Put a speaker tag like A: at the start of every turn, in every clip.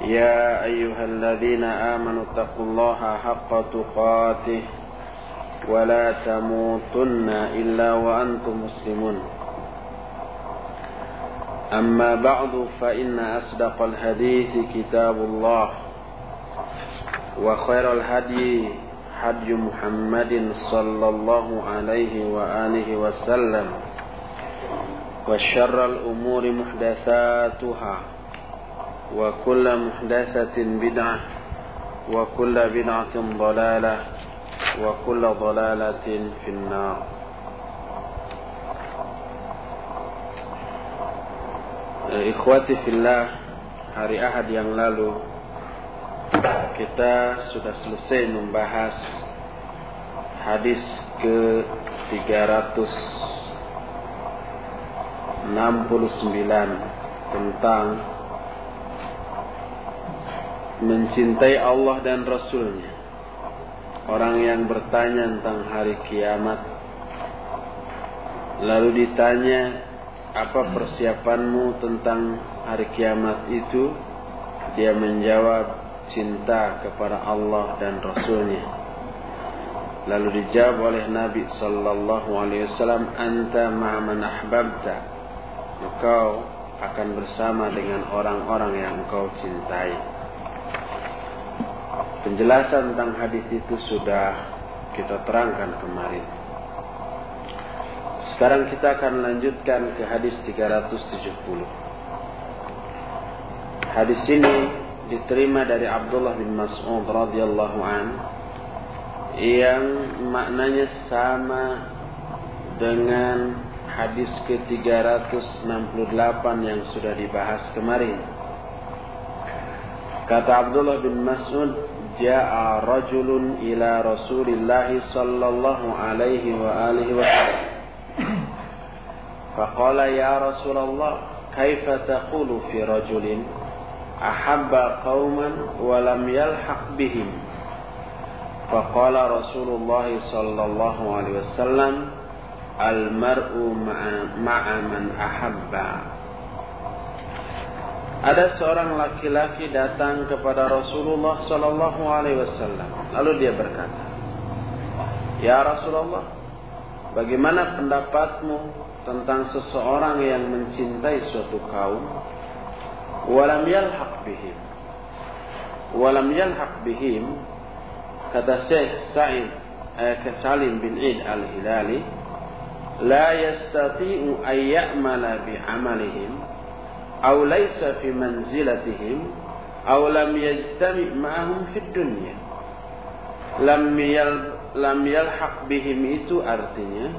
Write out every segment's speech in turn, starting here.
A: يا أيها الذين آمنوا اتقوا الله حق تقاته ولا تموتن إلا وأنتم مسلمون. أما بعد فإن أصدق الحديث كتاب الله وخير الهدي هدي محمد صلى الله عليه وآله وسلم وشر الأمور محدثاتها. وكل محدثة بدعة وكل بدعة ضلالة وكل ضلالة في النار Ikhwati fillah Hari Ahad yang lalu Kita sudah selesai membahas Hadis ke 369 Tentang Mencintai Allah dan Rasulnya Orang yang bertanya tentang hari kiamat Lalu ditanya apa persiapanmu tentang hari kiamat itu? Dia menjawab cinta kepada Allah dan Rasulnya. Lalu dijawab oleh Nabi Sallallahu Alaihi Wasallam, Anta ma'aman ahbabta. Engkau akan bersama dengan orang-orang yang engkau cintai. Penjelasan tentang hadis itu sudah kita terangkan kemarin. Sekarang kita akan lanjutkan ke hadis 370. Hadis ini diterima dari Abdullah bin Mas'ud radhiyallahu an yang maknanya sama dengan hadis ke-368 yang sudah dibahas kemarin. Kata Abdullah bin Mas'ud, "Ja'a rajulun ila Rasulillah sallallahu alaihi wa alihi wasallam." فقال يا رسول الله كيف تقول في رجل أحب قوما ولم يلحق بهم فقال رسول الله صلى الله عليه وسلم المرء مع من أحب Ada seorang laki-laki datang kepada Rasulullah Sallallahu Alaihi Wasallam. Lalu dia berkata, Ya Rasulullah, bagaimana pendapatmu tentang seseorang yang mencintai suatu kaum walam yalhaq bihim walam yalhaq bihim kata Syekh Sa'id eh, Salim bin Id al-Hilali la yastati'u an ya'mala bi'amalihim aw laysa fi manzilatihim aw lam yajtami' ma'ahum fi dunya lam yal lam yalhaq bihim itu artinya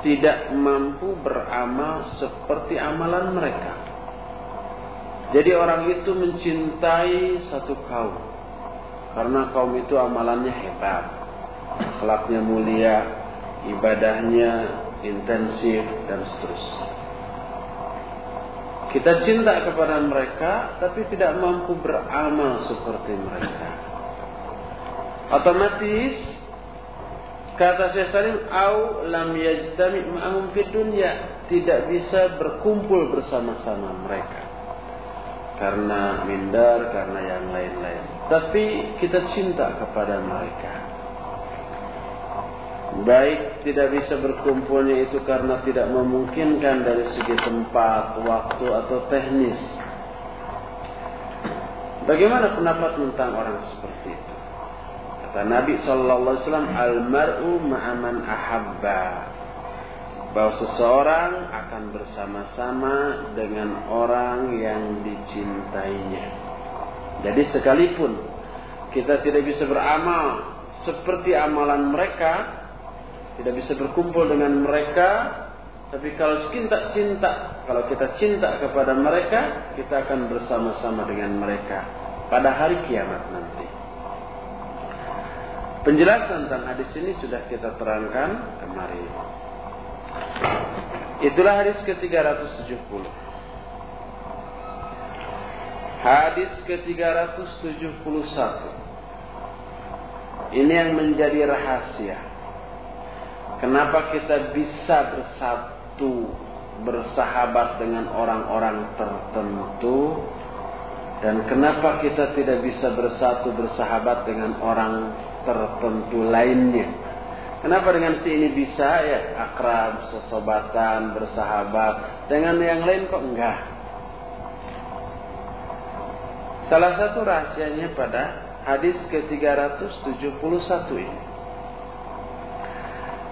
A: tidak mampu beramal seperti amalan mereka. Jadi orang itu mencintai satu kaum karena kaum itu amalannya hebat, akhlaknya mulia, ibadahnya intensif dan seterusnya. Kita cinta kepada mereka tapi tidak mampu beramal seperti mereka. Otomatis Kata Syekh Salim, "Au lam yajtami ma'ahum fid dunya." Tidak bisa berkumpul bersama-sama mereka. Karena minder, karena yang lain-lain. Tapi kita cinta kepada mereka. Baik tidak bisa berkumpulnya itu karena tidak memungkinkan dari segi tempat, waktu atau teknis. Bagaimana pendapat tentang orang seperti itu? Kata Nabi Sallallahu Alaihi Wasallam, "Al-mar'u ma'aman ahabba." Bahwa seseorang akan bersama-sama dengan orang yang dicintainya. Jadi sekalipun kita tidak bisa beramal seperti amalan mereka, tidak bisa berkumpul dengan mereka, tapi kalau cinta cinta kalau kita cinta kepada mereka, kita akan bersama-sama dengan mereka pada hari kiamat nanti. Penjelasan tentang hadis ini sudah kita terangkan kemarin. Itulah hadis ke-370. Hadis ke-371. Ini yang menjadi rahasia. Kenapa kita bisa bersatu bersahabat dengan orang-orang tertentu dan kenapa kita tidak bisa bersatu bersahabat dengan orang tertentu lainnya. Kenapa dengan si ini bisa ya akrab, sesobatan, bersahabat, dengan yang lain kok enggak? Salah satu rahasianya pada hadis ke-371 ini.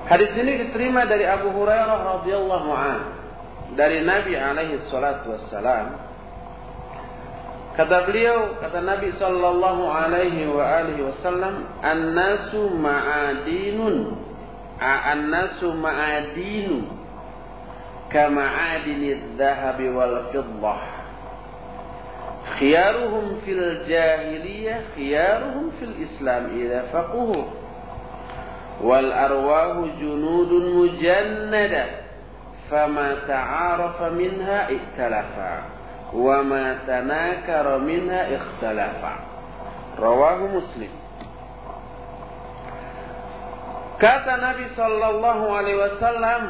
A: Hadis ini diterima dari Abu Hurairah radhiyallahu anhu dari Nabi alaihi salatu wassalam. Kata beliau kata Nabi sallallahu alaihi wa alihi wasallam an-nasu ma'adinun. An-nasu ma'adinu. Kama'adini dhahabi wal fiddah. Khiyaruhum fil jahiliyah khiyaruhum fil islam idza faquhu wal arwahu junudun mujannada. Fama ta'arafa minha ikhtalafa wa ma tanakara minha ikhtalafa. Rawahu muslim. Kata Nabi sallallahu alaihi wasallam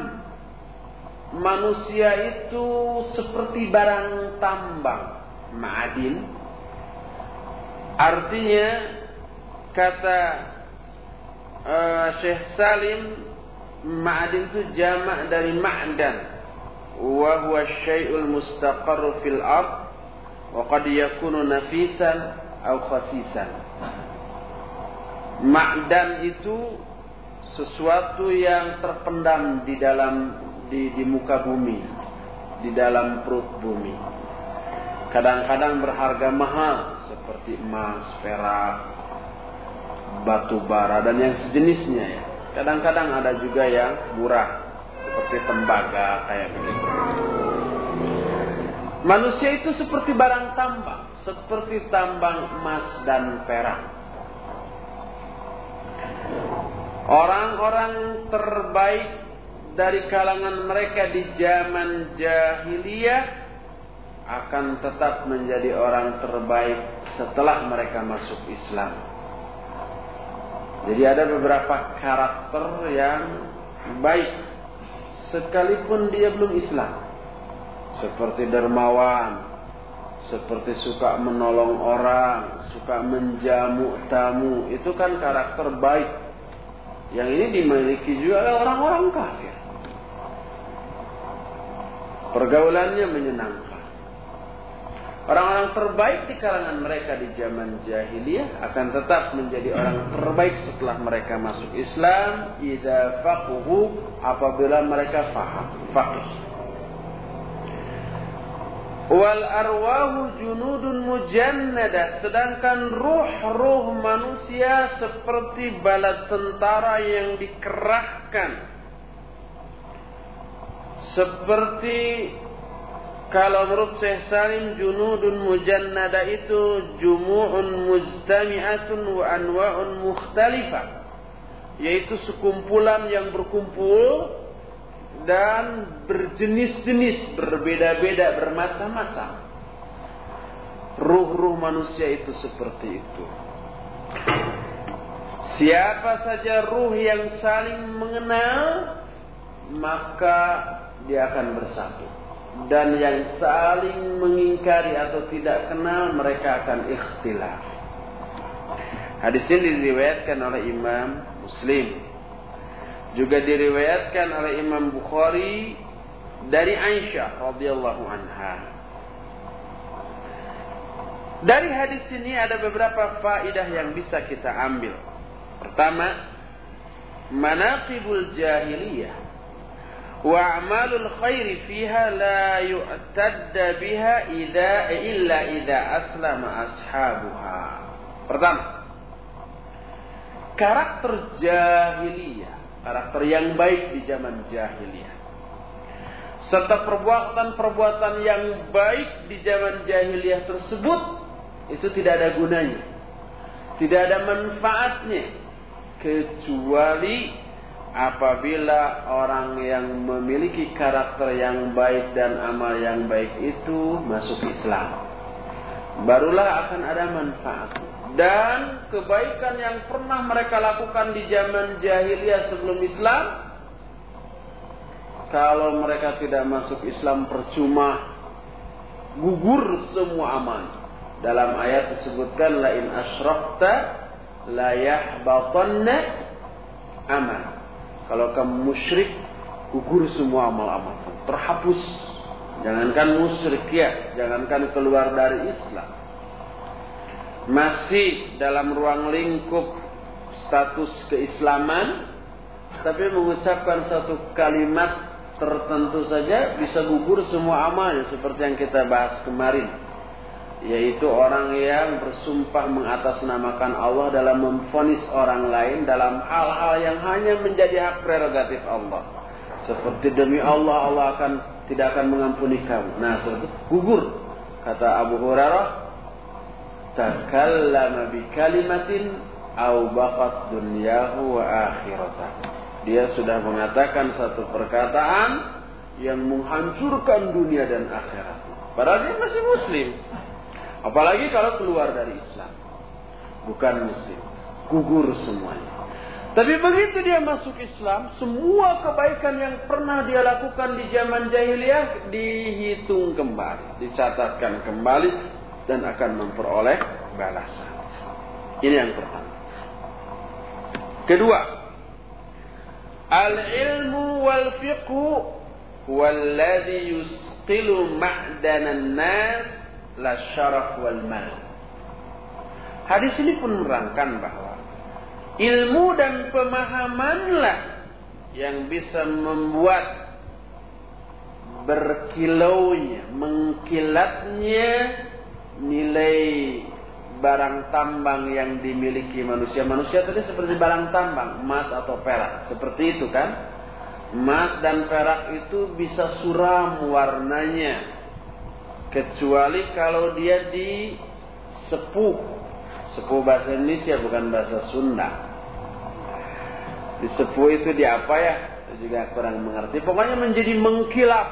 A: manusia itu seperti barang tambang ma'adin. Artinya kata uh, Syekh Salim, Ma'adin itu jamak dari ma'dan. Wa huwa syai'ul mustaqarru fil ard wa qad yakunu nafisan aw khasisan. Ma'dan itu sesuatu yang terpendam di dalam di, di muka bumi, di dalam perut bumi. Kadang-kadang berharga mahal seperti emas, perak, batu bara dan yang sejenisnya ya. Kadang-kadang ada juga yang murah seperti tembaga kayak begitu. Manusia itu seperti barang tambang, seperti tambang emas dan perak. Orang-orang terbaik dari kalangan mereka di zaman jahiliyah akan tetap menjadi orang terbaik setelah mereka masuk Islam. Jadi ada beberapa karakter yang baik sekalipun dia belum Islam. Seperti dermawan, seperti suka menolong orang, suka menjamu tamu, itu kan karakter baik. Yang ini dimiliki juga oleh orang-orang kafir. Pergaulannya menyenangkan. Orang-orang terbaik di kalangan mereka di zaman jahiliyah akan tetap menjadi orang terbaik setelah mereka masuk Islam idza faquhu apabila mereka faham faqih. Wal arwahu junudun mujannada sedangkan ruh-ruh manusia seperti bala tentara yang dikerahkan seperti kalau menurut Syekh Salim junudun mujannada itu jumu'un mujtami'atun wa anwa'un mukhtalifah. Yaitu sekumpulan yang berkumpul dan berjenis-jenis, berbeda-beda, bermacam-macam. Ruh-ruh manusia itu seperti itu. Siapa saja ruh yang saling mengenal, maka dia akan bersatu dan yang saling mengingkari atau tidak kenal mereka akan ikhtilaf. Hadis ini diriwayatkan oleh Imam Muslim. Juga diriwayatkan oleh Imam Bukhari dari Aisyah radhiyallahu anha. Dari hadis ini ada beberapa faidah yang bisa kita ambil. Pertama, manaqibul jahiliyah wa khairi fiha la yu'tadda biha إلا illa idza aslama ashabuha. Pertama, karakter jahiliyah, karakter yang baik di zaman jahiliyah. Serta perbuatan-perbuatan yang baik di zaman jahiliyah tersebut itu tidak ada gunanya. Tidak ada manfaatnya kecuali apabila orang yang memiliki karakter yang baik dan amal yang baik itu masuk Islam. Barulah akan ada manfaat. Dan kebaikan yang pernah mereka lakukan di zaman jahiliyah sebelum Islam kalau mereka tidak masuk Islam percuma gugur semua amal. Dalam ayat disebutkan la in asyrakta la yahbatanna amal. Kalau kamu musyrik gugur semua amal-amal. Terhapus. Jangankan musyrik ya, jangankan keluar dari Islam. Masih dalam ruang lingkup status keislaman tapi mengucapkan satu kalimat tertentu saja bisa gugur semua amalnya seperti yang kita bahas kemarin yaitu orang yang bersumpah mengatasnamakan Allah dalam memfonis orang lain dalam hal-hal yang hanya menjadi hak prerogatif Allah seperti demi Allah Allah akan tidak akan mengampuni kamu nah seperti gugur kata Abu Hurairah takallama bi kalimatin au baqat dunyahu wa akhiratahu dia sudah mengatakan satu perkataan yang menghancurkan dunia dan akhirat. Padahal dia masih muslim. Apalagi kalau keluar dari Islam. Bukan muslim. Gugur semuanya. Tapi begitu dia masuk Islam, semua kebaikan yang pernah dia lakukan di zaman jahiliyah dihitung kembali, dicatatkan kembali dan akan memperoleh balasan. Ini yang pertama. Kedua, Al-ilmu wal fiqhu walladhi yusqilu ma'danan nas la syaraf wal mal. Hadis ini pun menerangkan bahwa ilmu dan pemahamanlah yang bisa membuat berkilaunya, mengkilatnya nilai barang tambang yang dimiliki manusia. Manusia tadi seperti barang tambang, emas atau perak. Seperti itu kan? Emas dan perak itu bisa suram warnanya. Kecuali kalau dia di sepuh. Sepuh bahasa Indonesia bukan bahasa Sunda. Di sepuh itu di apa ya? Saya juga kurang mengerti. Pokoknya menjadi mengkilap.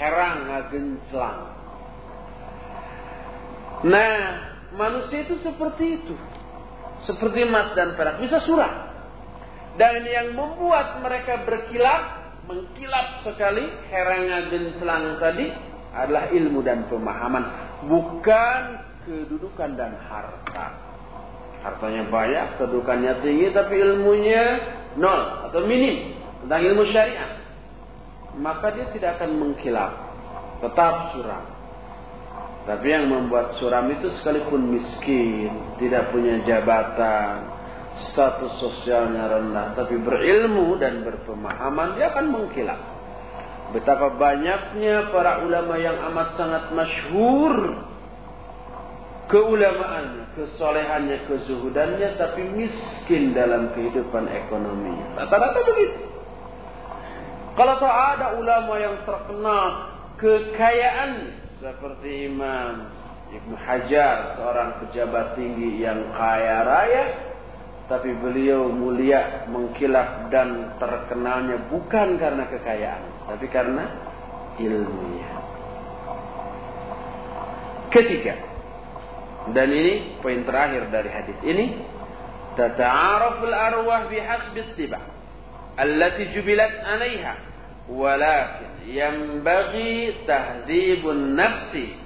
A: Herang genclang. Nah, manusia itu seperti itu. Seperti emas dan perak. Bisa suram. Dan yang membuat mereka berkilat, mengkilap sekali, heranga selang tadi, adalah ilmu dan pemahaman. Bukan kedudukan dan harta. Hartanya banyak, kedudukannya tinggi, tapi ilmunya nol atau minim tentang ilmu syariat. Maka dia tidak akan mengkilap. Tetap suram. Tapi yang membuat suram itu sekalipun miskin, tidak punya jabatan, status sosialnya rendah, tapi berilmu dan berpemahaman, dia akan mengkilat. Betapa banyaknya para ulama yang amat sangat masyhur keulamaannya, kesolehannya, kezuhudannya, tapi miskin dalam kehidupan ekonominya. Rata-rata begitu. Kalau tak ada ulama yang terkenal kekayaan seperti Imam Ibnu Hajar, seorang pejabat tinggi yang kaya raya, tapi beliau mulia, mengkilap dan terkenalnya bukan karena kekayaan, tapi karena ilmunya. Ketiga, dan ini poin terakhir dari hadis ini, tata'araful arwah bihasbi tiba. Allati jubilat alaiha. Walakin yanbaghi tahdhibun nafsi.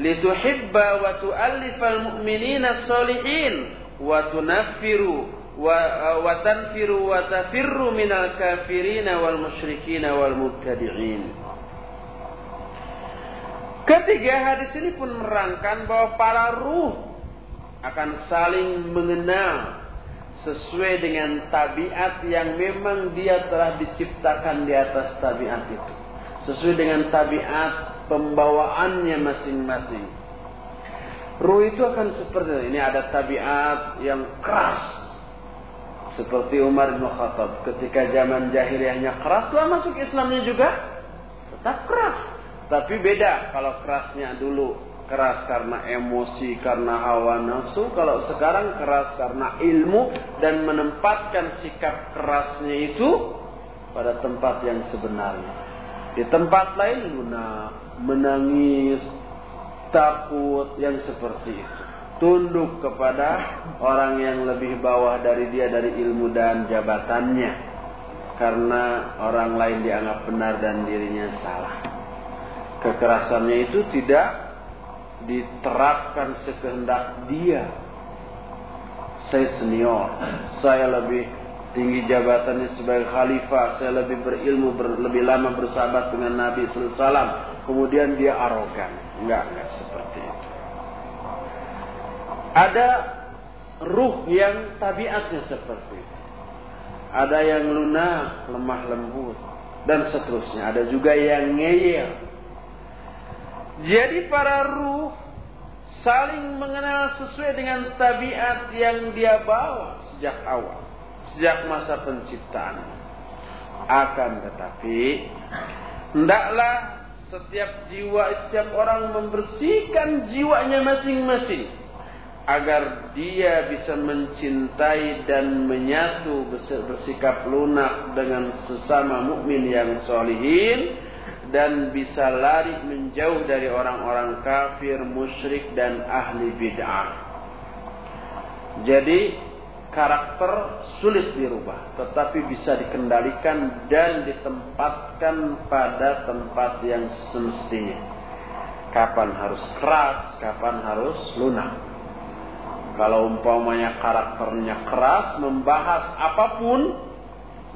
A: Lituhibba wa tu'allifal mu'minina salihin wa tunaffiru Uh, wa tanfiru wa tafirru minal. Ketiga hadis ini pun merangkan bahwa para ruh akan saling mengenal sesuai dengan tabiat yang memang dia telah diciptakan di atas tabiat itu. Sesuai dengan tabiat pembawaannya masing-masing. Ruh itu akan seperti. Ini ada tabiat yang keras, seperti Umar bin Khattab. Ketika zaman jahiliyahnya keras, lah masuk Islamnya juga tetap keras. Tapi beda kalau kerasnya dulu keras karena emosi, karena hawa nafsu. Kalau sekarang keras karena ilmu dan menempatkan sikap kerasnya itu pada tempat yang sebenarnya. Di tempat lain lunak, menangis, takut yang seperti itu. Tunduk kepada orang yang lebih bawah dari dia dari ilmu dan jabatannya karena orang lain dianggap benar dan dirinya salah. Kekerasannya itu tidak diterapkan sekehendak dia. Saya senior, saya lebih tinggi jabatannya sebagai khalifah, saya lebih berilmu, ber, lebih lama bersahabat dengan Nabi SAW. Kemudian dia arogan. Enggak, enggak seperti itu. Ada ruh yang tabiatnya seperti itu ada yang lunak, lemah lembut, dan seterusnya. Ada juga yang ngeyel. Jadi para ruh saling mengenal sesuai dengan tabiat yang dia bawa sejak awal, sejak masa penciptaan. Akan tetapi, hendaklah setiap jiwa, setiap orang membersihkan jiwanya masing-masing agar dia bisa mencintai dan menyatu bersikap lunak dengan sesama mukmin yang solihin dan bisa lari menjauh dari orang-orang kafir, musyrik dan ahli bid'ah. Jadi karakter sulit dirubah, tetapi bisa dikendalikan dan ditempatkan pada tempat yang semestinya. Kapan harus keras, kapan harus lunak. Kalau umpamanya karakternya keras, membahas apa pun,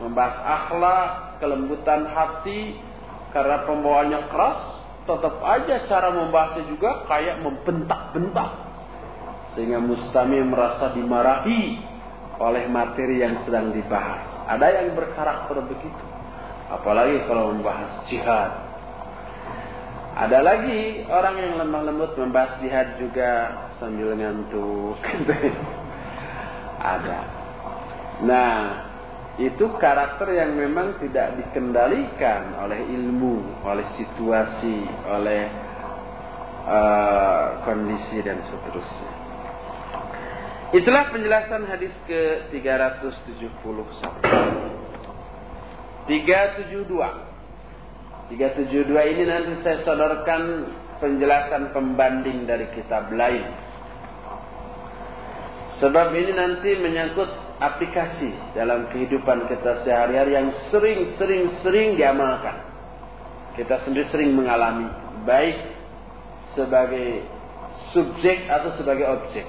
A: membahas akhlak, kelembutan hati, karena pembawaannya keras, tetap aja cara membahasnya juga kayak membentak-bentak. Sehingga mustami merasa dimarahi oleh materi yang sedang dibahas. Ada yang berkarakter begitu. Apalagi kalau membahas jihad. Ada lagi orang yang lemah lembut membahas jihad juga sambil ngantuk. Ada. Nah, itu karakter yang memang tidak dikendalikan oleh ilmu, oleh situasi, oleh uh, kondisi dan seterusnya. Itulah penjelasan hadis ke 371. 372. 372 ini nanti saya sodorkan penjelasan pembanding dari kitab lain. Sebab ini nanti menyangkut aplikasi dalam kehidupan kita sehari-hari yang sering-sering-sering diamalkan. Kita sendiri sering mengalami baik sebagai subjek atau sebagai objek.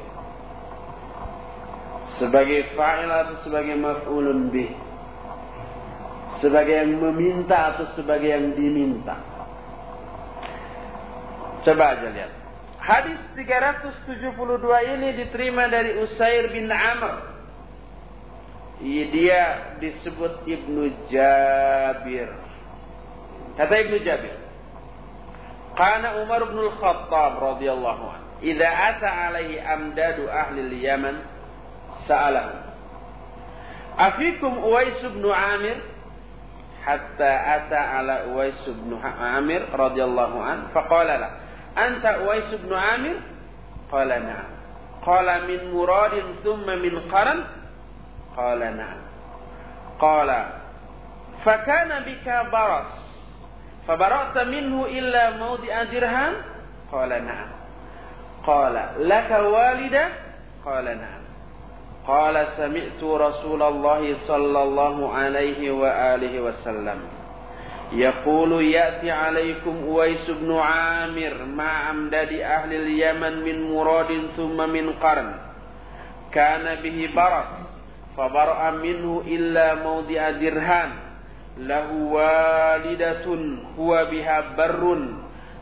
A: Sebagai fa'il atau sebagai maf'ulun bih. Sebagai yang meminta atau sebagai yang diminta. Coba aja lihat. Hadis 372 ini diterima dari Usair bin Amr. Dia disebut Ibnu Jabir. Kata Ibnu Jabir. Karena Umar bin Al-Khattab radhiyallahu anhu. Idza ata alaihi amdadu ahli al-Yaman sa'alahu. Afikum Uwais bin Amir? Hatta ata ala Uwais bin Amir radhiyallahu anhu. Faqala lahu. أنت أويس بن عامر؟ قال نعم. قال من مراد ثم من قرن؟ قال نعم. قال فكان بك برص فبرأت منه إلا موضع درهم؟ قال نعم. قال لك والدة قال نعم. قال سمعت رسول الله صلى الله عليه وآله وسلم. يقول يأتي عليكم أويس بن عامر مع أمداد أهل اليمن من مراد ثم من قرن كان به برص فبرأ منه إلا موضع درهان له والدة هو بها بر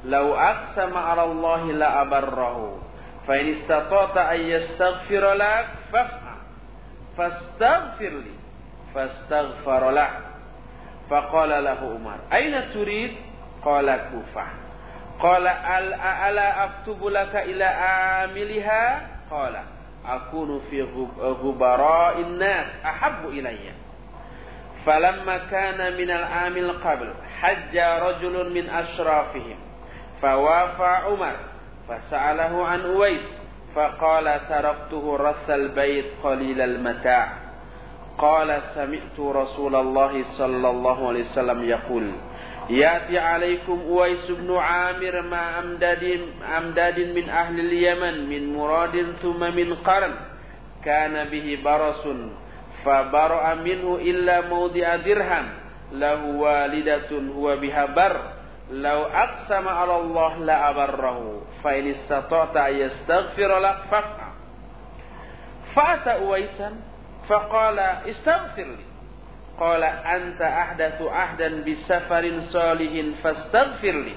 A: لو أقسم على الله لأبره فإن استطعت أن يستغفر لك فافعل فاستغفر لي فاستغفر له فقال له عمر أين تريد؟ قال كوفة. قال ألا أكتب لك إلى عاملها قال أكون في غبراء الناس أحب إلي. فلما كان من العام القبل حج رجل من أشرافهم فوافى عمر فسأله عن أويس فقال تركته رس البيت قليل المتاع. قال سمعت رسول الله صلى الله عليه وسلم يقول يأتي عليكم أويس بن عامر مع أمداد, أمداد من أهل اليمن من مراد ثم من قرن. كان به برص فبرأ منه إلا موضع درهم. له والدة هو بها بر. لو أقسم على الله لأبره فإن استطعت أن يستغفر لك فافعل فأتى أويسا Faqala istaghfirli. Qala anta ahdathu ahdan bisafarin salihin fastaghfirli.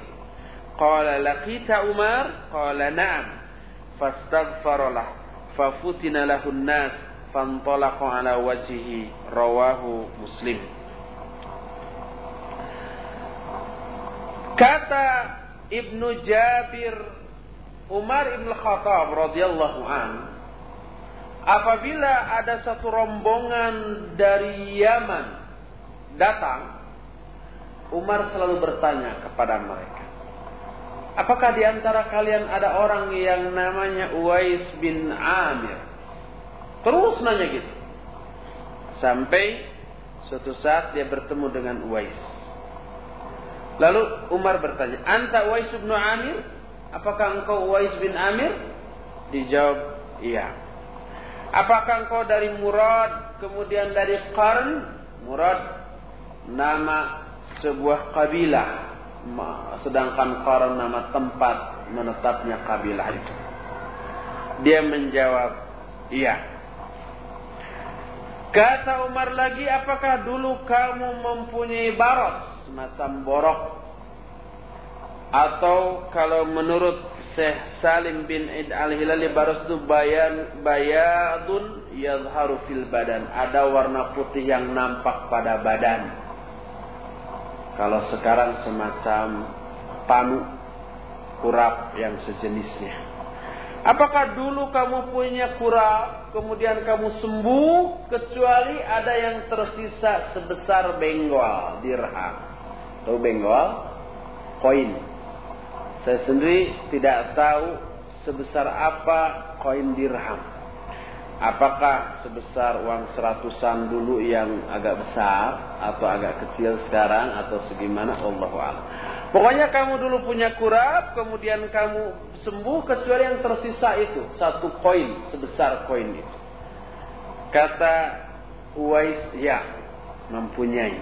A: Qala laqita Umar? Qala na'am. Fastaghfaralah. Fafutina lahun nas. Fantalaqa ala wajihi. Rawahu muslim. Kata Ibnu Jabir Umar Ibn Khattab radhiyallahu anhu apabila ada satu rombongan dari Yaman datang Umar selalu bertanya kepada mereka Apakah di antara kalian ada orang yang namanya Uwais bin Amir Terus nanya gitu Sampai suatu saat dia bertemu dengan Uwais Lalu Umar bertanya, "Anta Uwais bin Amir? Apakah engkau Uwais bin Amir?" Dijawab, "Iya." Apakah engkau dari Murad, kemudian dari Qarn? Murad nama sebuah kabilah, sedangkan Qarn nama tempat menetapnya kabilah itu. Dia menjawab, "Iya." Kata Umar lagi, apakah dulu kamu mempunyai baros? semacam borok atau kalau menurut Syekh Salim bin Id al-Hilali baros itu bayan bayadun yadharu fil badan ada warna putih yang nampak pada badan kalau sekarang semacam panu kurap yang sejenisnya Apakah dulu kamu punya kurap, kemudian kamu sembuh, kecuali ada yang tersisa sebesar benggol dirham. Tahu benggol? Koin. Saya sendiri tidak tahu sebesar apa koin dirham. Apakah sebesar uang seratusan dulu yang agak besar atau agak kecil sekarang atau segimana Allah. Pokoknya kamu dulu punya kurap, kemudian kamu sembuh kecuali yang tersisa itu satu koin sebesar koin itu. Kata Uwais ya mempunyai.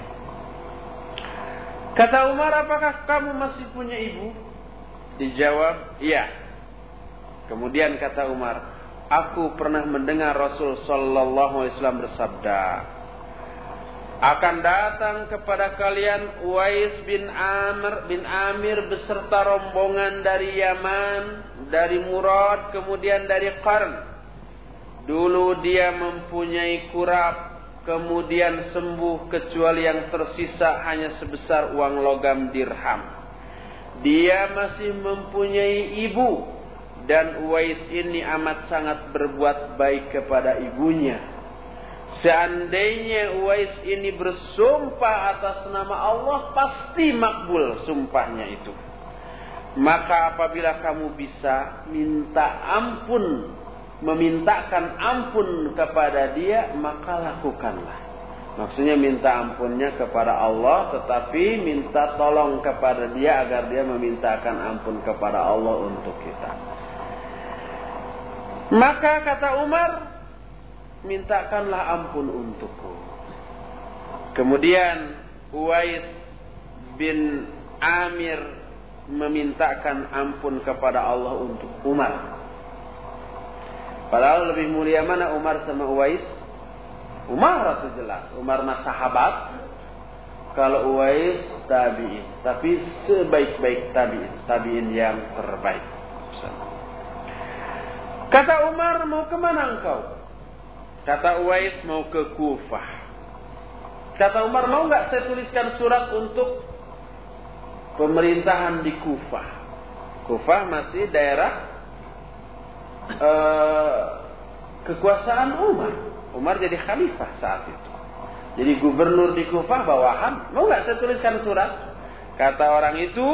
A: Kata Umar, apakah kamu masih punya ibu? Dijawab, iya. Kemudian kata Umar, aku pernah mendengar Rasul Sallallahu Alaihi Wasallam bersabda, akan datang kepada kalian Uwais bin Amr bin Amir beserta rombongan dari Yaman, dari Murad, kemudian dari Qarn. Dulu dia mempunyai kurap kemudian sembuh kecuali yang tersisa hanya sebesar uang logam dirham. Dia masih mempunyai ibu dan Uwais ini amat sangat berbuat baik kepada ibunya. Seandainya Uwais ini bersumpah atas nama Allah pasti makbul sumpahnya itu. Maka apabila kamu bisa minta ampun memintakan ampun kepada dia, maka lakukanlah. Maksudnya minta ampunnya kepada Allah, tetapi minta tolong kepada dia agar dia memintakan ampun kepada Allah untuk kita. Maka kata Umar, mintakanlah ampun untukku. Kemudian Uwais bin Amir memintakan ampun kepada Allah untuk Umar. Padahal lebih mulia mana Umar sama Uwais? Umar itu jelas. Umar mah sahabat. Kalau Uwais tabi'in. Tapi sebaik-baik tabi'in. Tabi'in yang terbaik. Kata Umar mau ke mana engkau? Kata Uwais mau ke Kufah. Kata Umar mau nggak saya tuliskan surat untuk pemerintahan di Kufah. Kufah masih daerah uh, kekuasaan Umar. Umar jadi khalifah saat itu. Jadi gubernur di Kufah bawahan, mau nggak saya tuliskan surat? Kata orang itu,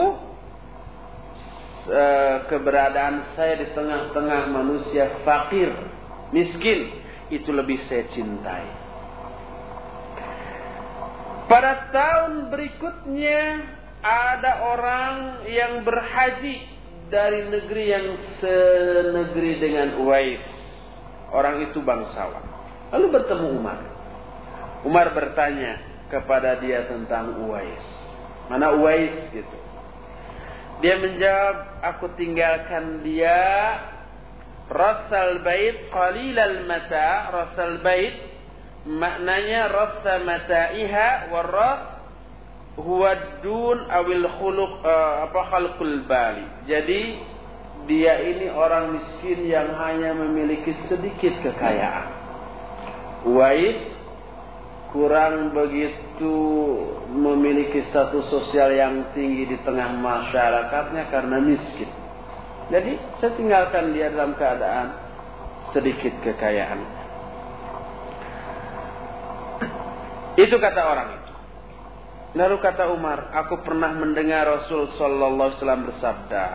A: keberadaan saya di tengah-tengah manusia fakir, miskin, itu lebih saya cintai. Pada tahun berikutnya ada orang yang berhaji dari negeri yang senegeri dengan Uwais. Orang itu bangsawan. Lalu bertemu Umar. Umar bertanya kepada dia tentang Uwais. Mana Uwais gitu. Dia menjawab, aku tinggalkan dia Rasal bait qalilal mata, rasal bait maknanya rasa mata'iha waras huwa dun awil khuluq uh, apa khalqul bali. Jadi dia ini orang miskin yang hanya memiliki sedikit kekayaan. Wais kurang begitu memiliki status sosial yang tinggi di tengah masyarakatnya karena miskin. Jadi saya tinggalkan dia dalam keadaan sedikit kekayaan. Itu kata orang itu. Lalu kata Umar, aku pernah mendengar Rasul Sallallahu Alaihi Wasallam bersabda,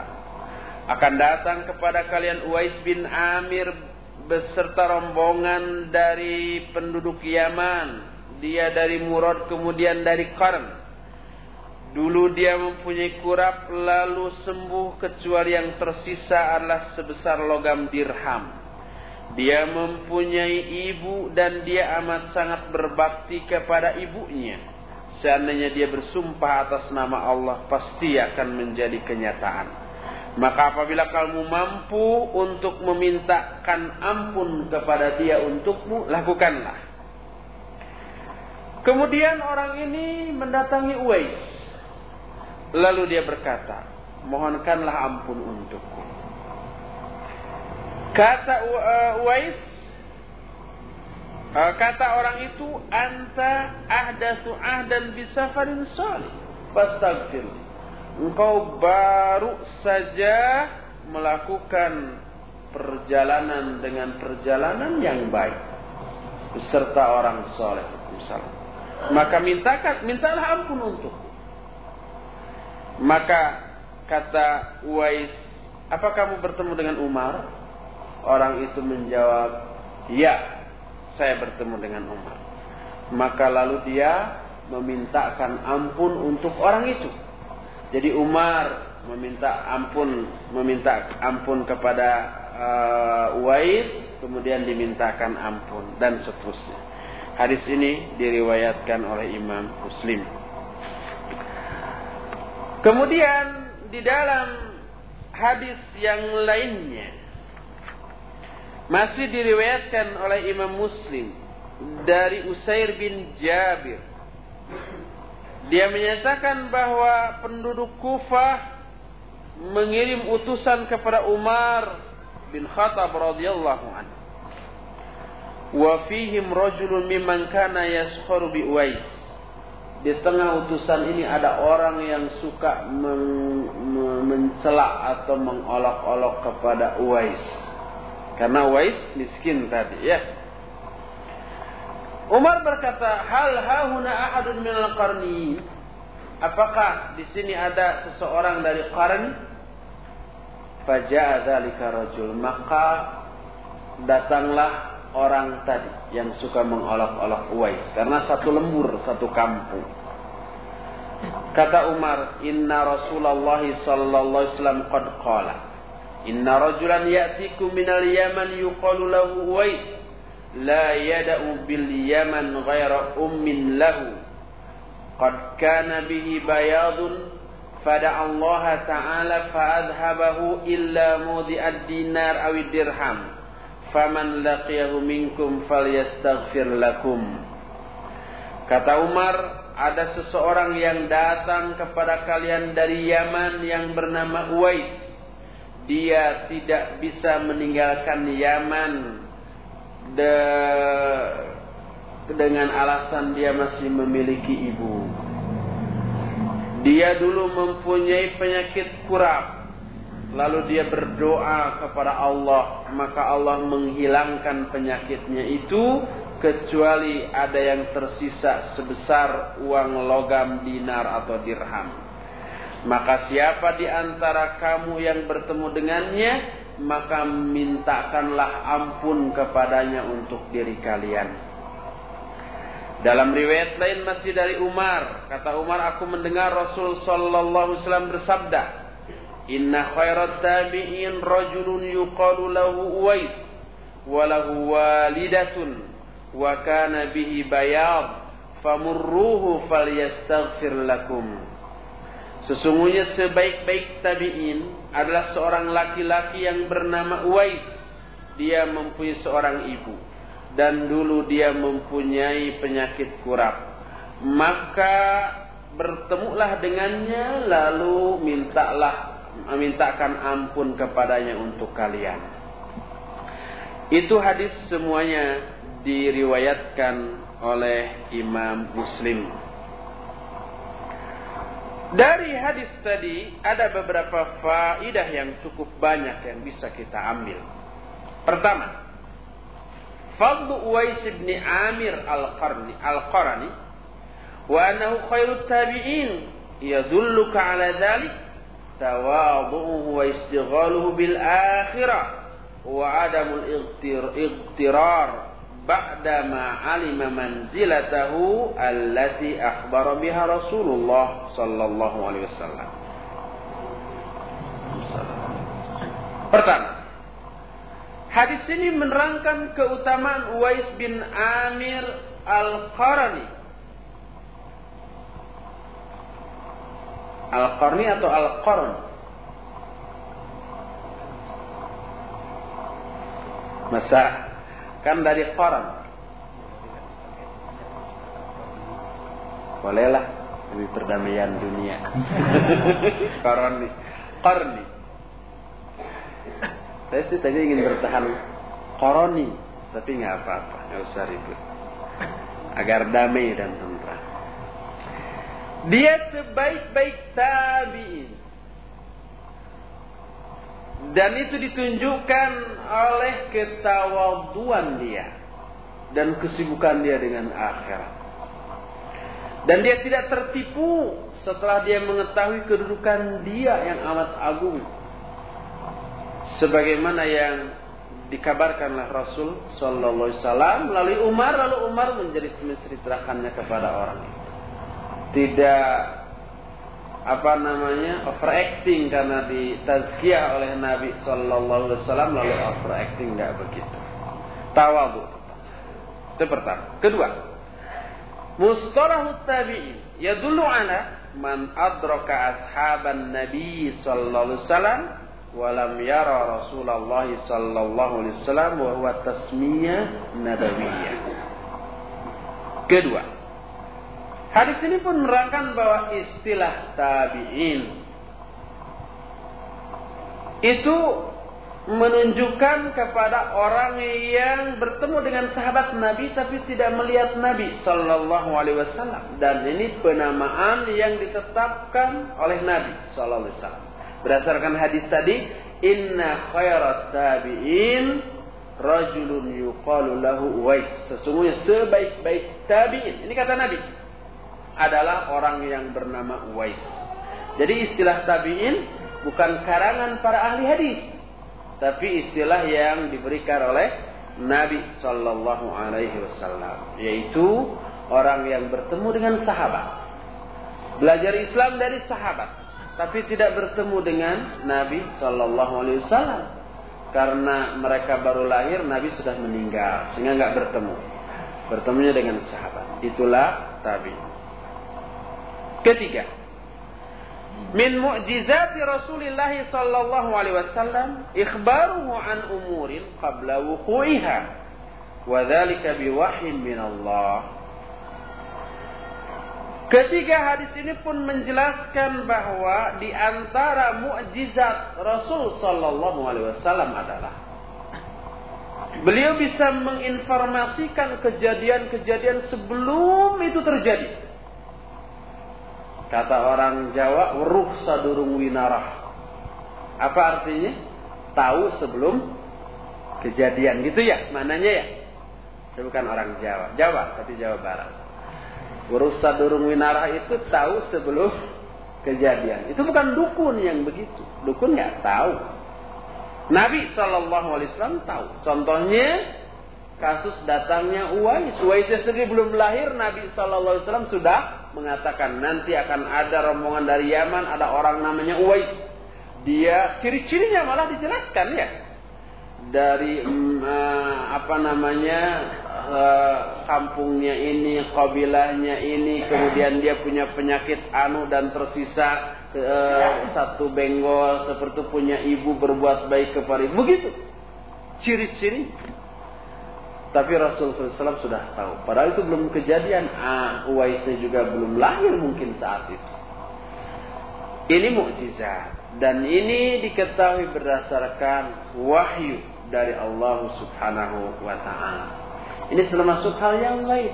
A: akan datang kepada kalian Uwais bin Amir beserta rombongan dari penduduk Yaman. Dia dari Murad kemudian dari Qarn. Dulu dia mempunyai kurap lalu sembuh kecuali yang tersisa adalah sebesar logam dirham. Dia mempunyai ibu dan dia amat sangat berbakti kepada ibunya. Seandainya dia bersumpah atas nama Allah pasti akan menjadi kenyataan. Maka apabila kamu mampu untuk memintakan ampun kepada dia untukmu, lakukanlah. Kemudian orang ini mendatangi Uwais Lalu dia berkata, mohonkanlah ampun untukku. Kata uh, Uwais, uh, kata orang itu, anta ahdatsu ahdan bisafarin salih. Fastagfir. Engkau baru saja melakukan perjalanan dengan perjalanan yang baik beserta orang soleh. Maka mintakan, mintalah ampun untuk. Maka kata Uwais, apa kamu bertemu dengan Umar? Orang itu menjawab, ya, saya bertemu dengan Umar. Maka lalu dia memintakan ampun untuk orang itu. Jadi Umar meminta ampun, meminta ampun kepada uh, Uwais, kemudian dimintakan ampun dan seterusnya. Hadis ini diriwayatkan oleh Imam Muslim. Kemudian di dalam hadis yang lainnya masih diriwayatkan oleh Imam Muslim dari Usair bin Jabir. Dia menyatakan bahwa penduduk Kufah mengirim utusan kepada Umar bin Khattab radhiyallahu anhu. Wa fihim rajulun mimman kana yaskharu bi Uwais di tengah utusan ini ada orang yang suka men, mencela atau mengolok-olok kepada Uwais. Karena Uwais miskin tadi ya. Umar berkata, "Hal hahuna ahadun min al-qarni?" Apakah di sini ada seseorang dari qarn? Faja'a dzalika rajul, maka datanglah orang tadi yang suka mengolok-olok Uwais karena satu lembur satu kampung. Kata Umar, "Inna Rasulullah sallallahu alaihi wasallam qad qala, Inna rajulan ya'tikum minal Yaman yuqalu lahu Uwais, la yada'u bil Yaman ghaira ummin lahu. Qad kana bihi bayadun fada'a Allah Ta'ala fa'adhabahu illa mudi'ad dinar awi dirham." faman laqiyahu minkum falyastaghfir lakum. Kata Umar, ada seseorang yang datang kepada kalian dari Yaman yang bernama Uwais. Dia tidak bisa meninggalkan Yaman de dengan alasan dia masih memiliki ibu. Dia dulu mempunyai penyakit kurap lalu dia berdoa kepada Allah maka Allah menghilangkan penyakitnya itu kecuali ada yang tersisa sebesar uang logam dinar atau dirham. Maka siapa di antara kamu yang bertemu dengannya, maka mintakanlah ampun kepadanya untuk diri kalian. Dalam riwayat lain masih dari Umar, kata Umar aku mendengar Rasul sallallahu alaihi wasallam bersabda, "Inna khairat tabi'in rajulun yuqalu lahu Uwais wa lahu walidatun wa kana bihi bayad famurruhu falyastaghfir lakum Sesungguhnya sebaik-baik tabi'in adalah seorang laki-laki yang bernama Uwais. Dia mempunyai seorang ibu. Dan dulu dia mempunyai penyakit kurap. Maka bertemulah dengannya lalu mintalah mintakan ampun kepadanya untuk kalian. Itu hadis semuanya diriwayatkan oleh Imam Muslim. Dari hadis tadi ada beberapa faidah yang cukup banyak yang bisa kita ambil. Pertama, Fadlu Uwais bin Amir Al-Qarni Al-Qarani wa annahu khairut tabi'in yadulluka ala dhalik tawadhu'uhu wa istighaluhu bil akhirah wa adamul ightirar ba'dama alima manzilatahu allati akhbara biha Rasulullah sallallahu alaihi wasallam. Pertama, hadis ini menerangkan keutamaan Uwais bin Amir Al-Qarni. Al-Qarni atau Al-Qarn? Masa Kan dari koran. Bolehlah demi perdamaian dunia. Koroni. Korni. Saya sih tadi ingin bertahan koroni, tapi nggak apa-apa, nggak usah ribut. Agar damai dan tentram. Dia sebaik-baik tabi'in. Dan itu ditunjukkan oleh ketawaduan dia dan kesibukan dia dengan akhirat. Dan dia tidak tertipu setelah dia mengetahui kedudukan dia yang amat agung. Sebagaimana yang dikabarkanlah Rasul Sallallahu Alaihi Wasallam melalui Umar lalu Umar menjadi menceritakannya kepada orang itu. Tidak apa namanya overacting karena ditazkiyah oleh Nabi Sallallahu Alaihi Wasallam lalu overacting nggak begitu. Tawadhu. Itu pertama. Kedua, mustalahu tabi'in yadullu ala man adraka ashaban Nabi Sallallahu Alaihi Wasallam walam yara Rasulullah Sallallahu Alaihi Wasallam wa huwa tasmiyah nabawiyah. Kedua, Hadis ini pun menerangkan bahwa istilah tabi'in itu menunjukkan kepada orang yang bertemu dengan sahabat Nabi tapi tidak melihat Nabi Sallallahu Alaihi Wasallam. Dan ini penamaan yang ditetapkan oleh Nabi Sallallahu Alaihi Wasallam. Berdasarkan hadis tadi Inna khairat tabi'in rajulun yuqalu lahu Uwais sesungguhnya sebaik-baik tabi'in. Ini kata Nabi adalah orang yang bernama Uwais. Jadi istilah tabi'in bukan karangan para ahli hadis, tapi istilah yang diberikan oleh Nabi Shallallahu Alaihi Wasallam, yaitu orang yang bertemu dengan sahabat, belajar Islam dari sahabat, tapi tidak bertemu dengan Nabi Shallallahu Alaihi Wasallam karena mereka baru lahir, Nabi sudah meninggal, sehingga nggak bertemu. Bertemunya dengan sahabat. Itulah tabi. Ketiga, min mu'jizati Rasulullah sallallahu alaihi wasallam ikhbaruhu an umurin qabla wuqu'iha wa dzalika biwahyin min Allah. Ketiga hadis ini pun menjelaskan bahwa di antara mukjizat Rasul sallallahu alaihi wasallam adalah beliau bisa menginformasikan kejadian-kejadian sebelum itu terjadi. Kata orang Jawa, ruh sadurung winarah. Apa artinya? Tahu sebelum kejadian gitu ya, mananya ya. Saya bukan orang Jawa. Jawa, tapi Jawa Barat. Urusan durung winarah itu tahu sebelum kejadian. Itu bukan dukun yang begitu. Dukun nggak tahu. Nabi Wasallam tahu. Contohnya kasus datangnya Uwais. Uwais sendiri belum lahir, Nabi Wasallam sudah mengatakan nanti akan ada rombongan dari Yaman, ada orang namanya Uwais. Dia ciri-cirinya malah dijelaskan ya. Dari uh, apa namanya uh, kampungnya ini, kabilahnya ini, kemudian dia punya penyakit anu dan tersisa uh, satu benggol seperti punya ibu berbuat baik kepada ibu. Begitu. Ciri-ciri tapi Rasul SAW sudah tahu. Padahal itu belum kejadian. Ah, Uwaisnya juga belum lahir mungkin saat itu. Ini mukjizat dan ini diketahui berdasarkan wahyu dari Allah Subhanahu wa taala. Ini termasuk hal yang lain.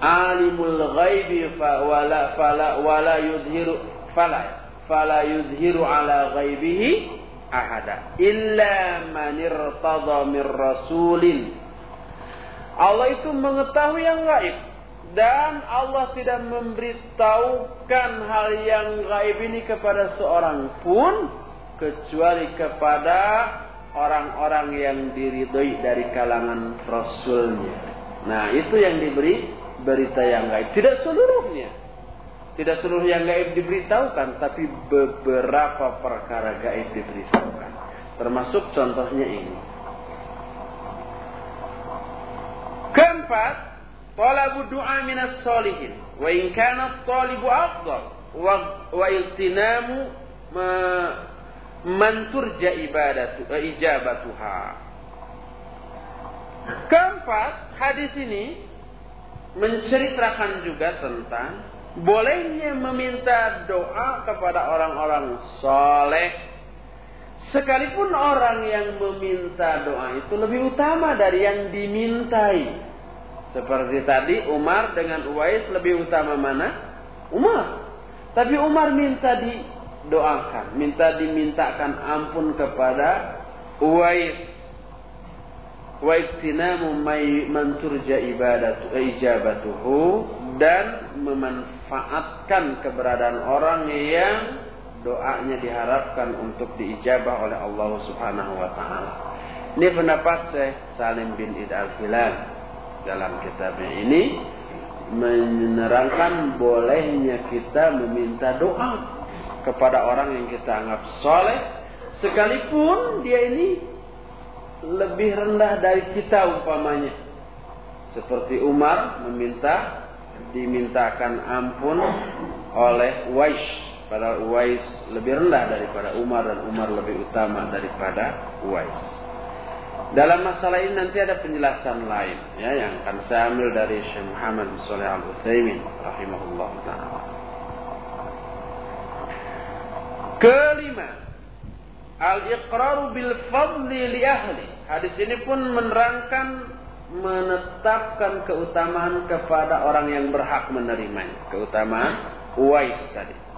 A: Alimul ghaibi fa wala fala wala yudhiru fala fala yudhiru ala ghaibihi ahada illa man irtada min rasulin. Allah itu mengetahui yang gaib dan Allah tidak memberitahukan hal yang gaib ini kepada seorang pun kecuali kepada orang-orang yang diridhoi dari kalangan rasulnya. Nah, itu yang diberi berita yang gaib. Tidak seluruhnya. Tidak seluruh yang gaib diberitahukan, tapi beberapa perkara gaib diberitahukan. Termasuk contohnya ini. Keempat, talabu du'a minas solihin. Wa in kana talibu afdal. Wa, wa iltinamu manturja ibadatu eh, ijabatuha. Keempat, hadis ini menceritakan juga tentang bolehnya meminta doa kepada orang-orang soleh sekalipun orang yang meminta doa itu lebih utama dari yang dimintai. Seperti tadi Umar dengan Uwais lebih utama mana? Umar. Tapi Umar minta di doakan, minta dimintakan ampun kepada Uwais. Wa iktinamu man turja ibadatu ijabatuhu dan memanfaatkan keberadaan orang yang doanya diharapkan untuk diijabah oleh Allah Subhanahu wa taala. Ini pendapat Syekh Salim bin Id Al-Filan dalam kitabnya ini menerangkan bolehnya kita meminta doa kepada orang yang kita anggap soleh, sekalipun dia ini lebih rendah dari kita umpamanya. Seperti Umar meminta dimintakan ampun oleh Wais. Pada Uwais lebih rendah daripada Umar dan Umar lebih utama daripada Uwais. Dalam masalah ini nanti ada penjelasan lain ya yang akan saya ambil dari Syekh Muhammad bin Shalih Al Utsaimin rahimahullah taala. Kelima, al-iqraru bil fadli li ahli. Hadis ini pun menerangkan menetapkan keutamaan kepada orang yang berhak menerimanya. Keutamaan Uwais tadi.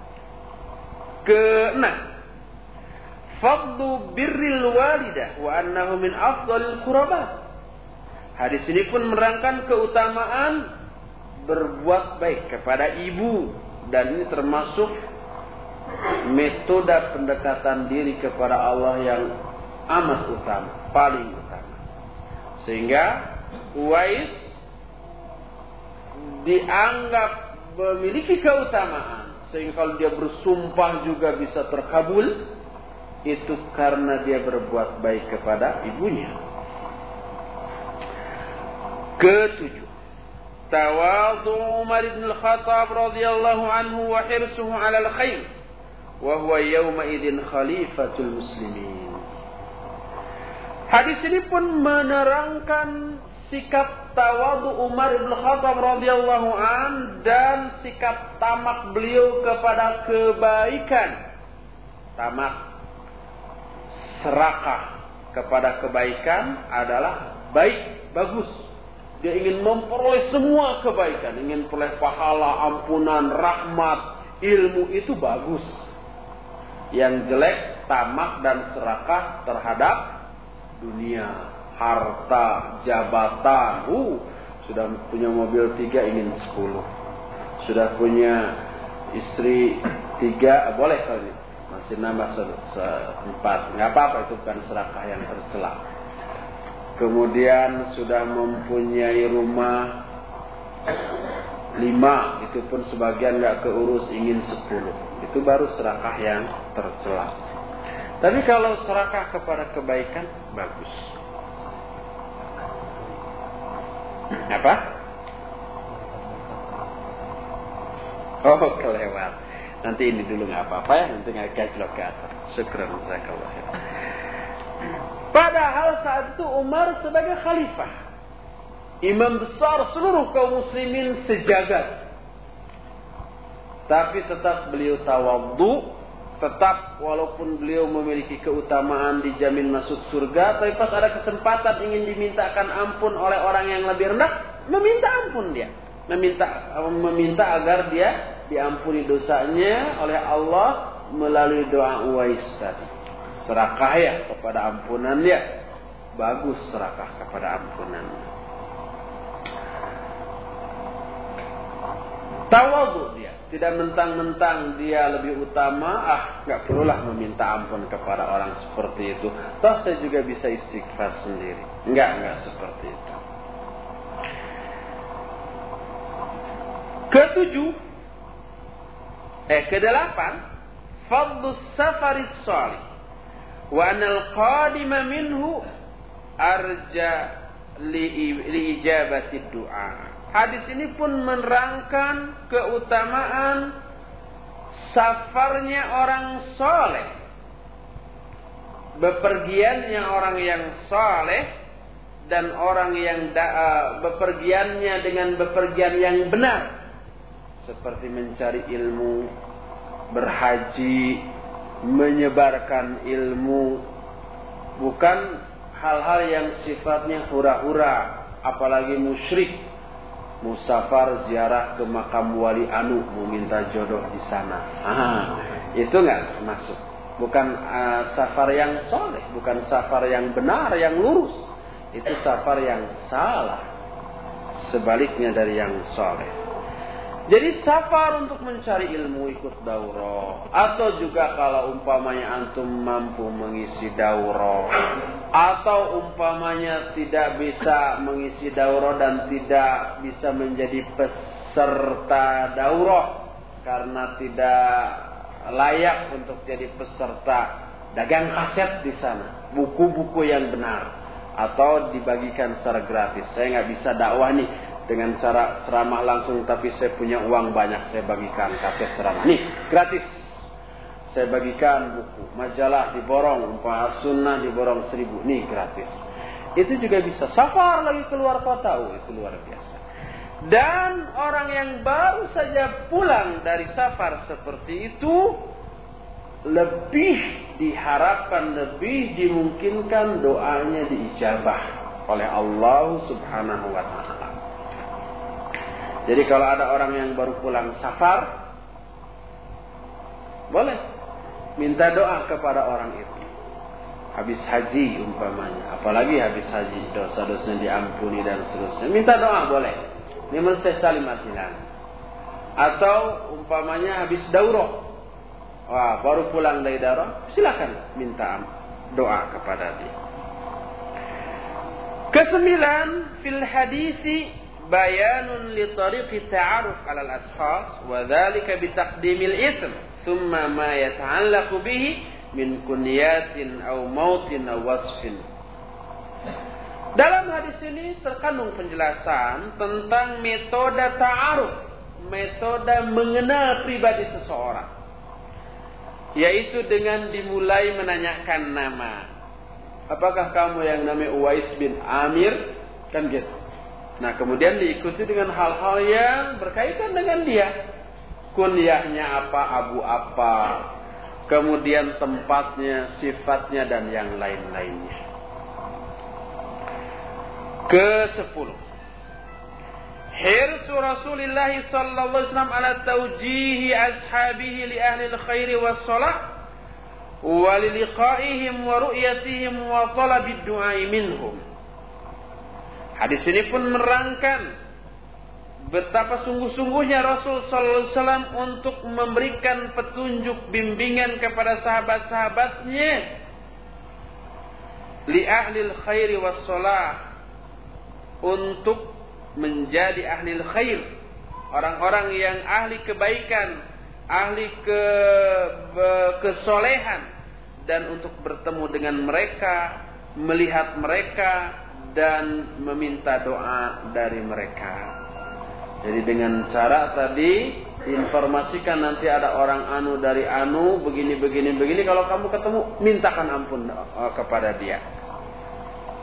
A: Keenam, fadlu birril walidah wa annahu min afdalil qurabah. Hadis ini pun menerangkan keutamaan berbuat baik kepada ibu dan ini termasuk metode pendekatan diri kepada Allah yang amat utama, paling utama. Sehingga Uwais dianggap memiliki keutamaan sehingga kalau dia bersumpah juga bisa terkabul itu karena dia berbuat baik kepada ibunya. Ketujuh, tawadhu Umar bin Al-Khattab radhiyallahu anhu wa hirsuhu 'ala al-khair wa huwa yawma idin khalifatul muslimin. Hadis ini pun menerangkan sikap tawadu Umar bin Khattab radhiyallahu an dan sikap tamak beliau kepada kebaikan. Tamak serakah kepada kebaikan adalah baik, bagus. Dia ingin memperoleh semua kebaikan, ingin peroleh pahala, ampunan, rahmat, ilmu itu bagus yang jelek tamak dan serakah terhadap dunia, harta, jabatan. Uh, Sudah punya mobil tiga ingin sepuluh. Sudah punya istri tiga boleh kali masih nambah seempat. Nggak apa-apa itu bukan serakah yang tercela. Kemudian sudah mempunyai rumah lima itu pun sebagian nggak keurus ingin sepuluh. Itu baru serakah yang tercela. Tapi kalau serakah kepada kebaikan bagus apa oh kelewat Nanti ini dulu nggak apa-apa ya, nanti nggak gajlok ke atas. Jazakallah. Padahal saat itu Umar sebagai khalifah, imam besar seluruh kaum muslimin sejagat. Tapi tetap beliau tawadhu, tetap walaupun beliau memiliki keutamaan dijamin masuk surga, tapi pas ada kesempatan ingin dimintakan ampun oleh orang yang lebih rendah, meminta ampun dia meminta meminta agar dia diampuni dosanya oleh Allah melalui doa Uwais tadi. Serakah ya kepada ampunan dia. Bagus serakah kepada ampunan. Tawadu tidak mentang-mentang dia lebih utama, ah nggak perlulah meminta ampun kepada orang seperti itu. Toh saya juga bisa istighfar sendiri. Enggak, enggak seperti itu. Ketujuh, eh kedelapan, fadlus safaris salih wa anal qadima minhu arja li, li ijabati doa. Hadis ini pun menerangkan keutamaan safarnya orang soleh. Bepergiannya orang yang soleh dan orang yang uh, bepergiannya dengan bepergian yang benar seperti mencari ilmu, berhaji, menyebarkan ilmu, bukan hal-hal yang sifatnya hura-hura, apalagi musyrik. Musafar ziarah ke makam wali anu meminta jodoh di sana. Ah, itu nggak masuk. Bukan uh, safar yang soleh, bukan safar yang benar, yang lurus. Itu safar yang salah. Sebaliknya dari yang soleh. Jadi safar untuk mencari ilmu ikut daurah atau juga kalau umpamanya antum mampu mengisi daurah atau umpamanya tidak bisa mengisi daurah dan tidak bisa menjadi peserta daurah karena tidak layak untuk jadi peserta dagang kaset di sana buku-buku yang benar atau dibagikan secara gratis. Saya nggak bisa dakwah nih dengan cara ceramah langsung tapi saya punya uang banyak saya bagikan kaset ceramah. Nih gratis saya bagikan buku majalah diborong umpah sunnah diborong seribu nih gratis. Itu juga bisa. Safar lagi keluar kota oh itu luar biasa. Dan orang yang baru saja pulang dari safar seperti itu lebih diharapkan lebih dimungkinkan doanya diijabah oleh Allah Subhanahu wa taala. Jadi kalau ada orang yang baru pulang safar, boleh minta doa kepada orang itu. Habis haji umpamanya, apalagi habis haji dosa-dosa diampuni dan seterusnya. Minta doa boleh. Liman salim atilan. Atau umpamanya habis daurah. Wah, baru pulang dari daurah, silakan minta doa kepada dia. Kesembilan, fil hadisi bayanun li tariqi ta'aruf 'ala al-ashkhas wa dhalika bi taqdimil ism thumma ma yata'allaqu bihi min kunyatin aw mautin aw wasfin. Dalam hadis ini terkandung penjelasan tentang metode ta'aruf metode mengenal pribadi seseorang. Yaitu dengan dimulai menanyakan nama. Apakah kamu yang namanya Uwais bin Amir? Kan gitu. Nah kemudian diikuti dengan hal-hal yang berkaitan dengan dia. Kunyahnya apa, abu apa, kemudian tempatnya, sifatnya dan yang lain-lainnya. Ke sepuluh. Hirsu Rasulullah sallallahu alaihi wasallam ala taujihi ashabihi li ahli al-khair was salah wa li liqa'ihim wa ru'yatihim wa talabi du'a minhum Hadis ini pun merangkan betapa sungguh-sungguhnya Rasul sallallahu alaihi wasallam untuk memberikan petunjuk bimbingan kepada sahabat-sahabatnya. Li ahlil khairi was untuk menjadi ahli khair. Orang-orang yang ahli kebaikan ahli ke kesolehan. Dan untuk bertemu dengan mereka melihat mereka dan meminta doa dari mereka jadi dengan cara tadi informasikan nanti ada orang anu dari anu begini begini begini kalau kamu ketemu mintakan ampun uh, kepada dia.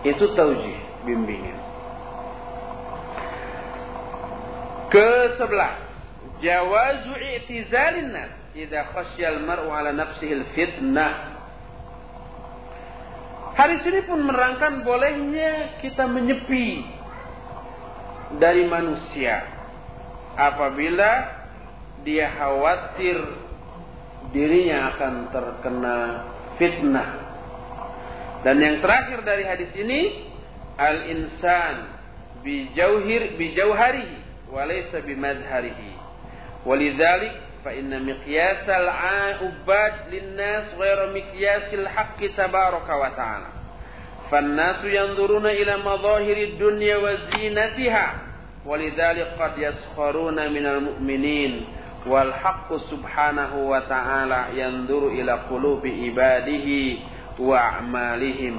A: Itu tauji bimbingan. Ke-11 Jawazu i'tizalin nas idza khasyal mar'u ala nafsihi fitnah Hari ini pun merangkan bolehnya kita menyepi dari manusia apabila dia khawatir dirinya akan terkena fitnah. Dan yang terakhir dari hadis ini al-insan bijauhir bijauharihi walaysa bimadharihi. Walidzalik fa inna miqyasal ubad linnas ghairu miqyasil haqqi tabaraka wa ta'ala. فالناس ينظرون إلى مظاهر الدنيا وزينتها ولذلك قد يسخرون من المؤمنين والحق سبحانه وتعالى ينظر إلى قلوب عباده وأعمالهم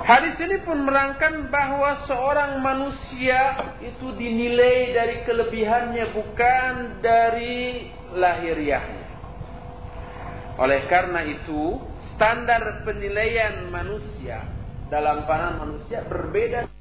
A: Hadis ini pun merangkan bahwa seorang manusia itu dinilai dari kelebihannya bukan dari lahiriahnya. Oleh karena itu, standar penilaian manusia dalam pandangan manusia berbeda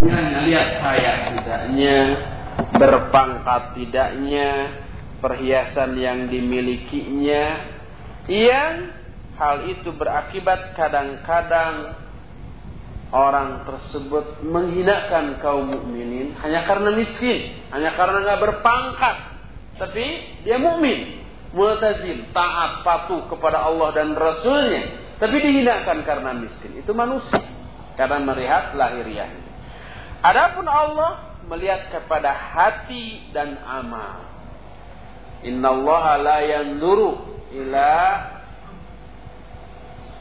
A: lihat kaya tidaknya, berpangkat tidaknya, perhiasan yang dimilikinya, yang hal itu berakibat kadang-kadang orang tersebut menghinakan kaum mukminin hanya karena miskin, hanya karena nggak berpangkat, tapi dia mukmin, multazim, taat, patuh kepada Allah dan Rasulnya, tapi dihinakan karena miskin. Itu manusia karena melihat lahiriahnya. Adapun Allah melihat kepada hati dan amal. Inna Allah la yanduru ila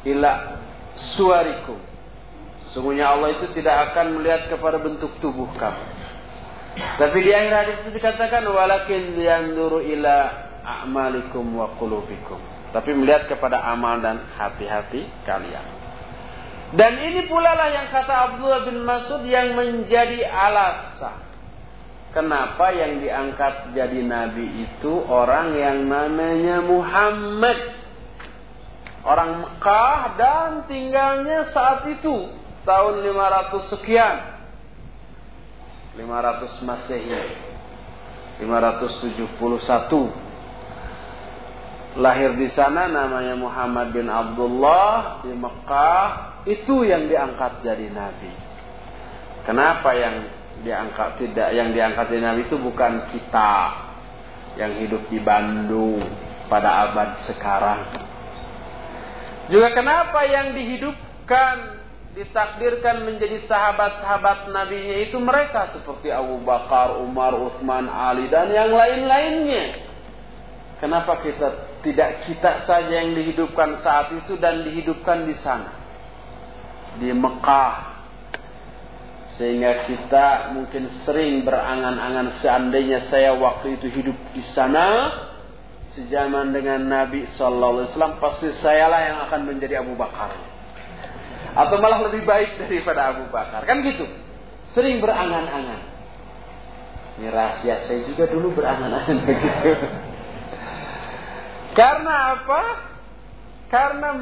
A: ila suarikum Sungguhnya Allah itu tidak akan melihat kepada bentuk tubuh kamu. Tapi di akhir hadis itu dikatakan walakin yanzuru ila a'malikum wa qulubikum. Tapi melihat kepada amal dan hati-hati kalian. Dan ini pula lah yang kata Abdullah bin Mas'ud yang menjadi alasan kenapa yang diangkat jadi nabi itu orang yang namanya Muhammad. Orang Mekah dan tinggalnya saat itu tahun 500 sekian. 500 Masehi 571 lahir di sana namanya Muhammad bin Abdullah di Mekah itu yang diangkat jadi nabi kenapa yang diangkat tidak yang diangkat jadi nabi itu bukan kita yang hidup di Bandung pada abad sekarang juga kenapa yang dihidupkan ditakdirkan menjadi sahabat-sahabat nabinya itu mereka seperti Abu Bakar, Umar, Utsman, Ali dan yang lain-lainnya. Kenapa kita tidak kita saja yang dihidupkan saat itu dan dihidupkan di sana? Di Mekah. Sehingga kita mungkin sering berangan-angan seandainya saya waktu itu hidup di sana sejaman dengan Nabi sallallahu alaihi wasallam pasti sayalah yang akan menjadi Abu Bakar atau malah lebih baik daripada Abu Bakar. Kan gitu. Sering berangan-angan. Ini rahasia saya juga dulu berangan-angan begitu. Karena apa? Karena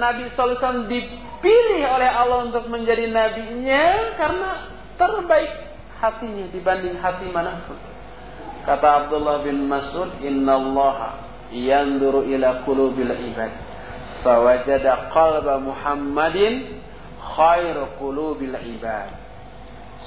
A: Nabi SAW dipilih oleh Allah untuk menjadi nabinya karena terbaik hatinya dibanding hati mana pun. Kata Abdullah bin Mas'ud, Inna Allah yanduru ila qulubil ibad fawajada qalba Muhammadin khair qulubil ibad.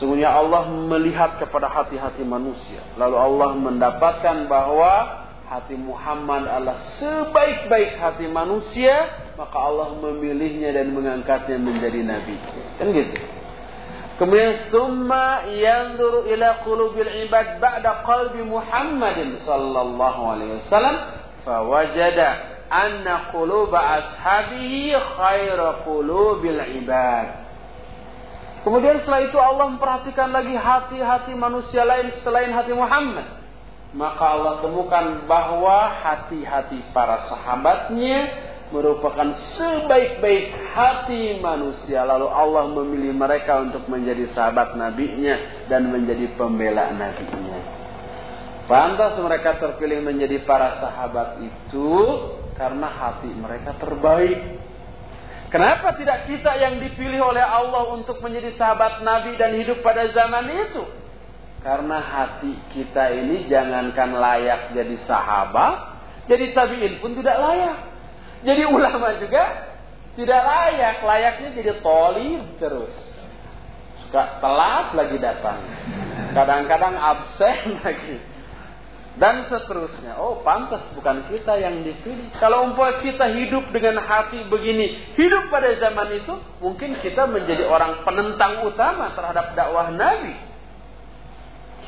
A: Sungguhnya Allah melihat kepada hati-hati manusia. Lalu Allah mendapatkan bahwa hati Muhammad adalah sebaik-baik hati manusia, maka Allah memilihnya dan mengangkatnya menjadi nabi. Kan gitu. Kemudian summa yanzuru ila qulubil ibad ba'da qalbi Muhammadin sallallahu alaihi wasallam fawajada anna quluba ashabihi khaira qulubil ibad. Kemudian setelah itu Allah memperhatikan lagi hati-hati manusia lain selain hati Muhammad. Maka Allah temukan bahwa hati-hati para sahabatnya merupakan sebaik-baik hati manusia. Lalu Allah memilih mereka untuk menjadi sahabat nabinya dan menjadi pembela nabinya. Pantas mereka terpilih menjadi para sahabat itu karena hati mereka terbaik. Kenapa tidak kita yang dipilih oleh Allah untuk menjadi sahabat Nabi dan hidup pada zaman itu? Karena hati kita ini jangankan layak jadi sahabat, jadi tabiin pun tidak layak. Jadi ulama juga tidak layak, layaknya jadi toli terus. Suka telat lagi datang. Kadang-kadang absen lagi dan seterusnya. Oh, pantas bukan kita yang dipilih. Kalau umpama kita hidup dengan hati begini, hidup pada zaman itu, mungkin kita menjadi orang penentang utama terhadap dakwah Nabi.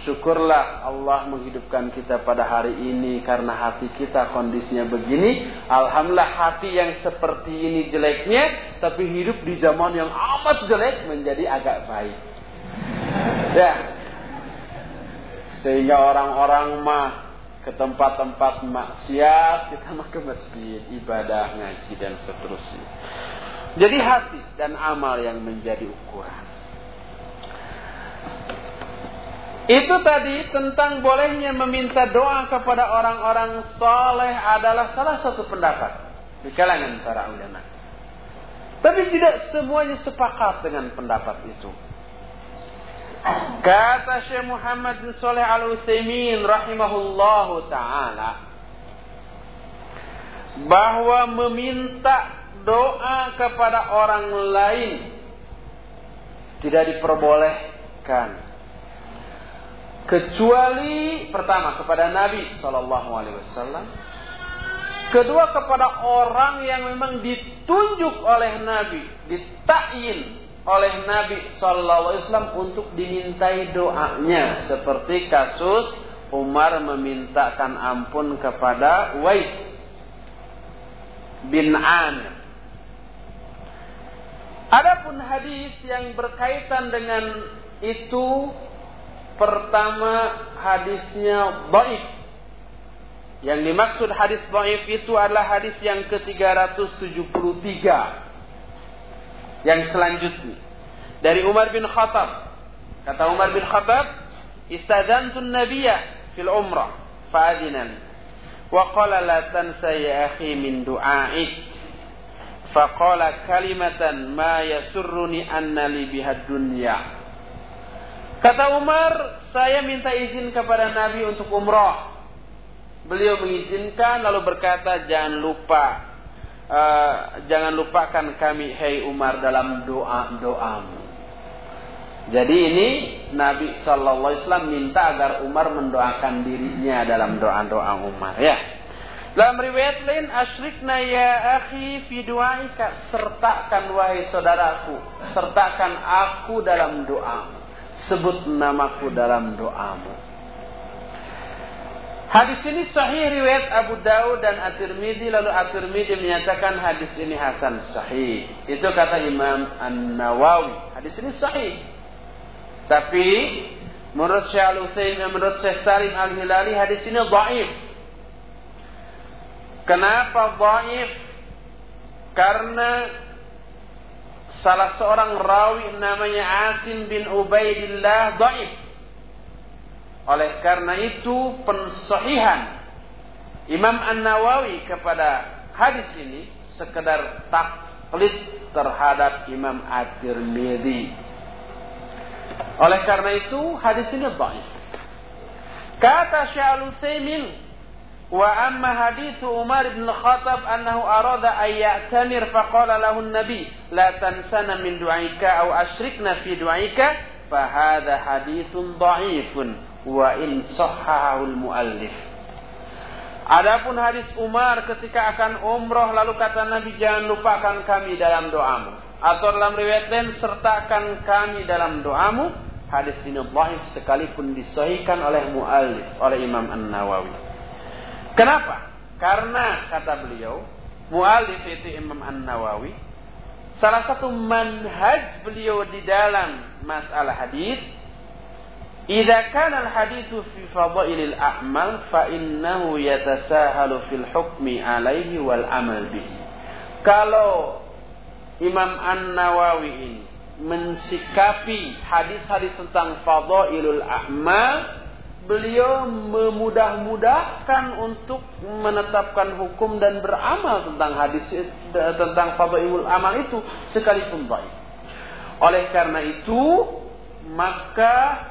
A: Syukurlah Allah menghidupkan kita pada hari ini karena hati kita kondisinya begini. Alhamdulillah hati yang seperti ini jeleknya, tapi hidup di zaman yang amat jelek menjadi agak baik. Ya, sehingga orang-orang mah ke tempat-tempat maksiat, kita mah ke masjid, ibadah, ngaji dan seterusnya. Jadi hati dan amal yang menjadi ukuran. Itu tadi tentang bolehnya meminta doa kepada orang-orang soleh adalah salah satu pendapat di kalangan para ulama. Tapi tidak semuanya sepakat dengan pendapat itu. Kata Syekh Muhammad bin Saleh Al Utsaimin rahimahullahu taala bahwa meminta doa kepada orang lain tidak diperbolehkan kecuali pertama kepada Nabi Shallallahu Alaihi Wasallam kedua kepada orang yang memang ditunjuk oleh Nabi ditakyin oleh Nabi Sallallahu Alaihi Wasallam untuk dimintai doanya seperti kasus Umar memintakan ampun kepada Wais bin Amir. Adapun hadis yang berkaitan dengan itu pertama hadisnya baik. Yang dimaksud hadis baik itu adalah hadis yang ke-373 yang selanjutnya. Dari Umar bin Khattab. Kata Umar bin Khattab istadantu nabiyya fil umrah fa'adinan. Wa qala la tansa ya akhi min du'aik faqala kalimatan ma yasurruni anna li biha dunya kata Umar saya minta izin kepada Nabi untuk umrah beliau mengizinkan lalu berkata jangan lupa uh, jangan lupakan kami hai Umar dalam doa-doamu. Jadi ini Nabi Shallallahu Alaihi Wasallam minta agar Umar mendoakan dirinya dalam doa-doa Umar ya. Dalam riwayat lain asyrikna ya akhi fi du'aika sertakan wahai saudaraku sertakan aku dalam doamu sebut namaku dalam doamu Hadis ini sahih riwayat Abu Daud dan At-Tirmidzi lalu At-Tirmidzi menyatakan hadis ini hasan sahih. Itu kata Imam An-Nawawi. Hadis ini sahih. Tapi menurut Syekh Al-Utsaimin menurut Syekh Salim Al-Hilali hadis ini dhaif. Kenapa dhaif? Karena salah seorang rawi namanya Asim bin Ubaidillah dhaif. Oleh karena itu pensahihan Imam An-Nawawi kepada hadis ini sekedar taklid terhadap Imam At-Tirmidzi. Oleh karena itu hadis ini dhaif. Kata Syaikhul Utsaimin Umar bin Khattab annahu arada an ya'tamir faqala lahu an-nabi la tansana min du'aika aw ashrikna fi du'aika fa hadha hadithun dha'ifun wa in sahhahul muallif. Adapun hadis Umar ketika akan umroh lalu kata Nabi jangan lupakan kami dalam doamu atau dalam riwayat lain sertakan kami dalam doamu hadis ini dhaif sekalipun disahihkan oleh muallif oleh Imam An-Nawawi. Kenapa? Karena kata beliau, mualif itu Imam An-Nawawi, salah satu manhaj beliau di dalam masalah hadis, "Idza kana al-haditsu fi fadailil a'mal fa innahu yatasahalu fil hukmi alaihi wal amal bihi." Kalau Imam An-Nawawi ini mensikapi hadis-hadis tentang fadailul a'mal beliau memudah-mudahkan untuk menetapkan hukum dan beramal tentang hadis tentang fadailul amal itu sekalipun baik. Oleh karena itu maka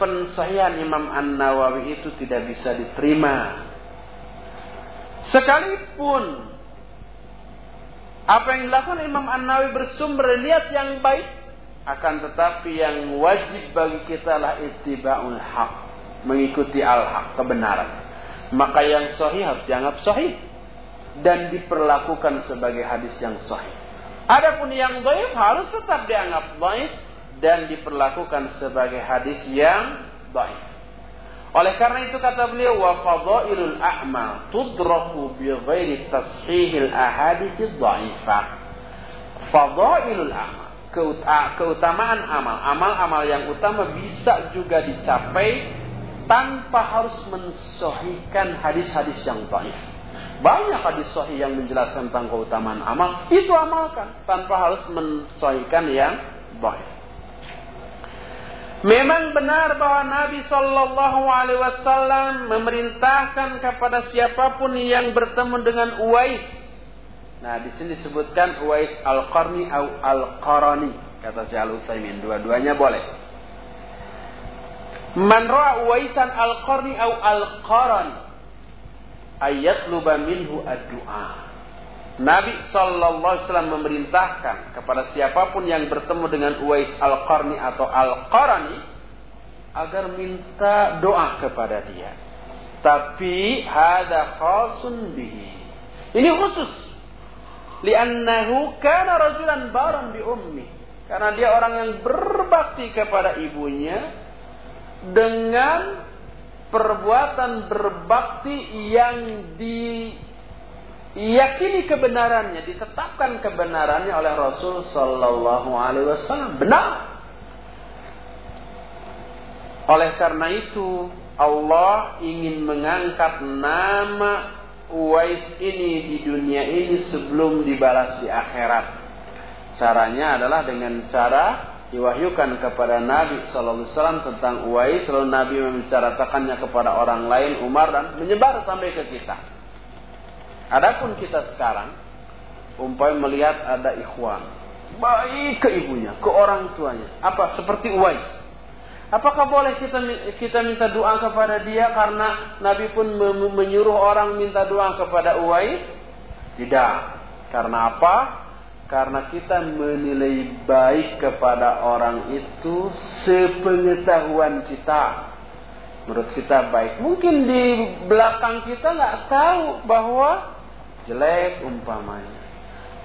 A: pensahihan Imam An-Nawawi itu tidak bisa diterima. Sekalipun apa yang dilakukan Imam An-Nawawi bersumber niat yang baik, akan tetapi yang wajib bagi kita lah ittiba'ul haq, mengikuti al-haq, kebenaran. Maka yang sahih harus dianggap sahih dan diperlakukan sebagai hadis yang sahih. Adapun yang baik harus tetap dianggap baik dan diperlakukan sebagai hadis yang baik. Oleh karena itu kata beliau wa fadailul a'mal tudraku bi ghairi tashihil ahadits dhaifah. Fadailul a'mal, keutamaan amal, amal-amal yang utama bisa juga dicapai tanpa harus mensahihkan hadis-hadis yang baik. Banyak hadis sahih yang menjelaskan tentang keutamaan amal, itu amalkan tanpa harus mensahihkan yang baik. Memang benar bahwa Nabi Shallallahu Alaihi Wasallam memerintahkan kepada siapa pun yang bertemu dengan Uwais. Nah, di sini disebutkan Uwais al Qarni atau al Qarani kata Al Utsaimin. Dua-duanya boleh. Man ra'a Uwaisan al-Qarni au al-Qarani ayat luba minhu ad-du'a. Nabi Sallallahu Alaihi Wasallam memerintahkan kepada siapa pun yang bertemu dengan Uwais al-Qarni atau al-Qarani agar minta doa kepada dia. Tapi hada khasun bihi. Ini khusus. Liannahu kana rajulan baran bi ummi. Karena dia orang yang berbakti kepada ibunya dengan perbuatan berbakti yang diyakini kebenarannya, ditetapkan kebenarannya oleh Rasul Sallallahu Alaihi Wasallam. Benar. Oleh karena itu, Allah ingin mengangkat nama Uwais ini di dunia ini sebelum dibalas di akhirat. Caranya adalah dengan cara diwahyukan kepada Nabi Sallallahu Alaihi tentang Uwais, lalu Nabi membicarakannya kepada orang lain, Umar dan menyebar sampai ke kita. Adapun kita sekarang, umpamai melihat ada ikhwan, baik ke ibunya, ke orang tuanya, apa seperti Uwais. Apakah boleh kita kita minta doa kepada dia karena Nabi pun menyuruh orang minta doa kepada Uwais? Tidak. Karena apa? Karena kita menilai baik kepada orang itu sepengetahuan kita. Menurut kita baik. Mungkin di belakang kita nggak tahu bahwa jelek umpamanya.